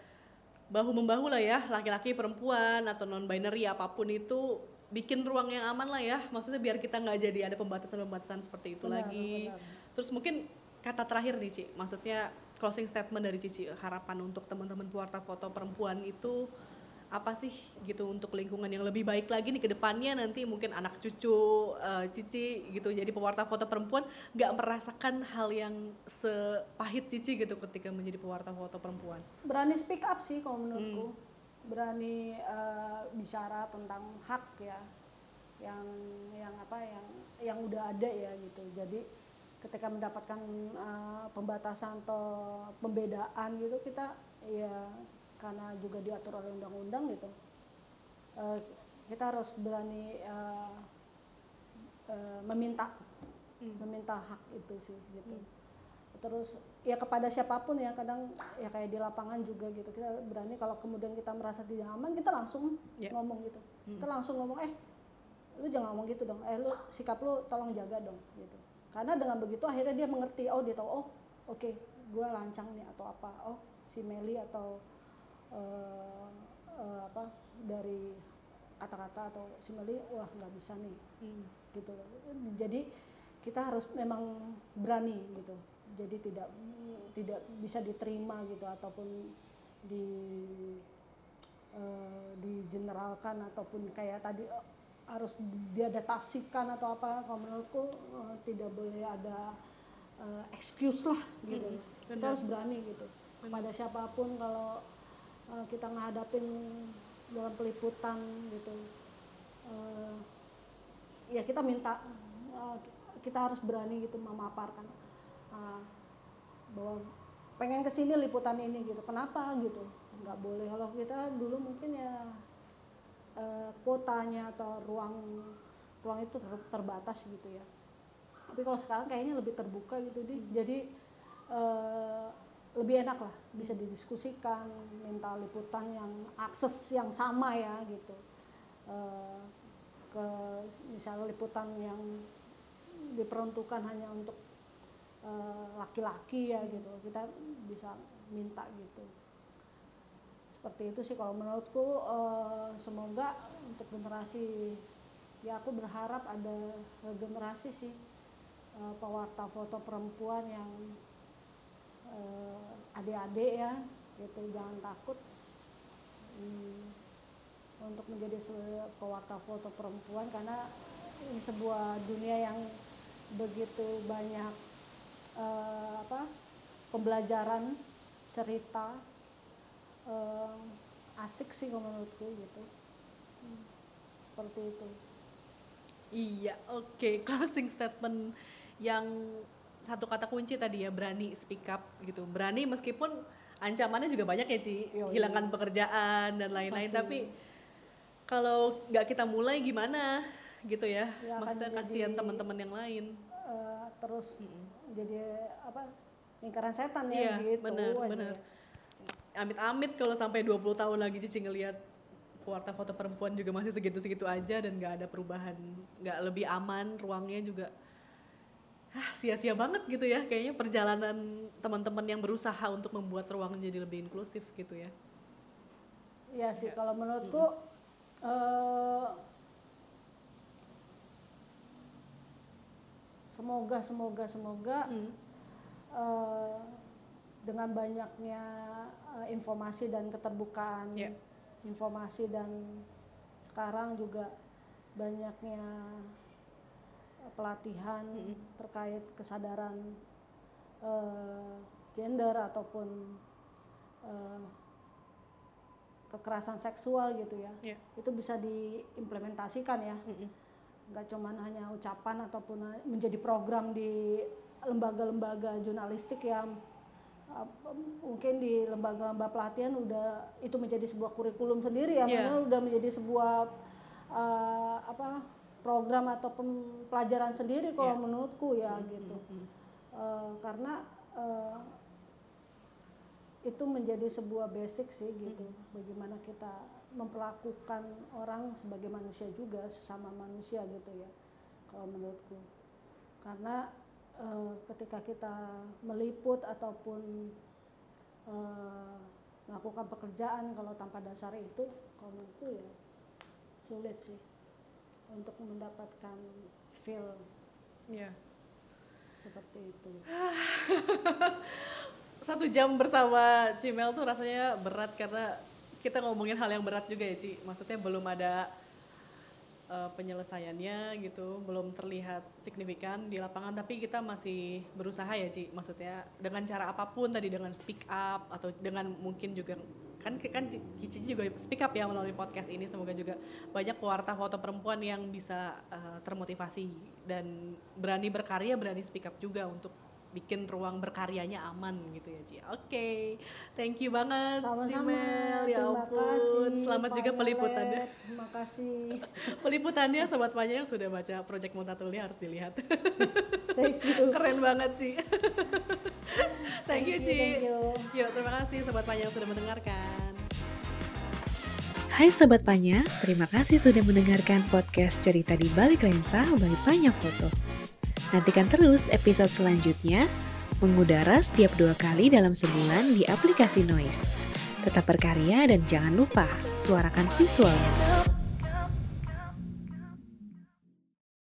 bahu membahu lah ya laki-laki perempuan atau non binary apa pun itu bikin ruang yang aman lah ya maksudnya biar kita nggak jadi ada pembatasan-pembatasan seperti itu Benar, lagi benar. terus mungkin kata terakhir nih Ci maksudnya closing statement dari Cici harapan untuk teman-teman pewarta foto perempuan itu apa sih gitu untuk lingkungan yang lebih baik lagi nih ke depannya? Nanti mungkin anak cucu eh, Cici gitu jadi pewarta foto perempuan nggak merasakan hal yang sepahit Cici gitu ketika menjadi pewarta foto perempuan. Berani speak up sih kalau menurutku. Berani eh, bicara tentang hak ya yang yang apa yang yang udah ada ya gitu. Jadi ketika mendapatkan eh, pembatasan atau pembedaan gitu kita ya karena juga diatur oleh undang-undang gitu eh, kita harus berani eh, eh, meminta meminta hak itu sih gitu. Terus ya kepada siapa pun ya kadang ya kayak di lapangan juga gitu kita berani kalau kemudian kita merasa tidak aman kita langsung Ya. ngomong gitu. Kita langsung ngomong eh lu jangan ngomong gitu dong. Eh lu sikap lu tolong jaga dong gitu karena dengan begitu akhirnya dia mengerti oh dia tahu oh oke gue lancang nih atau apa oh si Meli atau eh, eh, apa dari kata-kata atau si Meli wah nggak bisa nih Hmm. gitu loh. Jadi kita harus memang berani gitu. Jadi tidak tidak bisa diterima gitu ataupun di eh, digeneralkan ataupun kayak tadi harus dia ada tafsikan atau apa kalau menurutku eh, tidak boleh ada eh, excuse lah gitu. Kita harus berani gitu. Kepada siapa pun kalau eh, kita ngadapin dalam peliputan gitu. eh, ya kita minta uh, kita harus berani gitu memaparkan uh, bahwa pengen ke sini liputan ini gitu kenapa gitu nggak boleh kalau kita dulu mungkin ya uh, kuotanya atau ruang ruang itu ter- terbatas gitu ya. Tapi kalau sekarang kayaknya lebih terbuka gitu di. Jadi uh, lebih enak lah bisa didiskusikan minta liputan yang akses yang sama ya gitu. Uh, ke misalnya liputan yang diperuntukkan hanya untuk eh, laki-laki ya gitu. Kita bisa minta gitu seperti itu sih. Kalau menurutku eh, semoga untuk generasi ya aku berharap ada generasi sih eh, pewarta foto perempuan yang eh, adik-adik ya gitu. Jangan takut Hmm, untuk menjadi pewarta foto perempuan karena ini sebuah dunia yang begitu banyak eh, apa pembelajaran cerita eh, asik sih kalau menurutku gitu Hmm, seperti itu Iya, oke. Closing statement yang satu kata kunci tadi ya, berani speak up gitu. Berani meskipun ancamannya juga banyak ya, Ci. Yoi. Hilangkan pekerjaan dan lain-lain. Tapi kalau nggak kita mulai gimana gitu ya? Ya, Maksudnya kasihan teman-teman yang lain. Eh, terus jadi apa lingkaran setan Iya, ya gitu benar, aja benar. Amit-amit kalau sampai 20 tahun lagi Cici ngelihat pewarta foto perempuan juga masih segitu-segitu aja dan nggak ada perubahan, nggak lebih aman, ruangnya juga ah, sia-sia banget gitu ya kayaknya perjalanan teman-teman yang berusaha untuk membuat ruang jadi lebih inklusif gitu ya. Iya sih kalau menurutku eh, semoga semoga semoga Hmm. eh, dengan banyaknya eh, informasi dan keterbukaan Iya. informasi dan sekarang juga banyaknya eh, pelatihan terkait kesadaran eh, gender ataupun eh, kekerasan seksual gitu ya Iya. itu bisa diimplementasikan ya Mm-mm. nggak cuman hanya ucapan ataupun menjadi program di lembaga-lembaga jurnalistik yang uh, mungkin di lembaga-lembaga pelatihan udah itu menjadi sebuah kurikulum sendiri ya maksudnya udah menjadi sebuah uh, apa program ataupun pelajaran sendiri kalau Iya. menurutku ya gitu. Mm-mm. Uh, karena uh, itu menjadi sebuah basic sih gitu. Bagaimana kita memperlakukan orang sebagai manusia juga sesama manusia gitu ya kalau menurutku. Karena uh, ketika kita meliput ataupun uh, melakukan pekerjaan kalau tanpa dasar itu kalau itu ya sulit sih untuk mendapatkan feel yeah. seperti itu satu jam bersama Cimel tuh rasanya berat karena kita ngomongin hal yang berat juga ya Ci maksudnya belum ada uh, penyelesaiannya gitu belum terlihat signifikan di lapangan tapi kita masih berusaha ya Ci. Maksudnya dengan cara apa pun tadi dengan speak up atau dengan mungkin juga kan kan Cici juga speak up ya melalui podcast ini. Semoga juga banyak pewarta foto perempuan yang bisa uh, termotivasi dan berani berkarya berani speak up juga untuk bikin ruang berkaryanya aman gitu ya Ci. Oke, okay. thank you banget Sama-sama. Cimel. Ya Terima ampun. kasih, Selamat juga peliputannya. Terima kasih. peliputannya sobat Panya yang sudah baca Project Mutatuli harus dilihat. thank you. Keren banget Ci. thank, you Ci. Thank you. Yuk, terima kasih sobat Panya yang sudah mendengarkan. Hai Sobat Panya, terima kasih sudah mendengarkan podcast cerita di balik lensa by Panya Foto. Nantikan terus episode selanjutnya mengudara setiap dua kali dalam sebulan di aplikasi Noise. Tetap berkarya dan jangan lupa suarakan visualmu.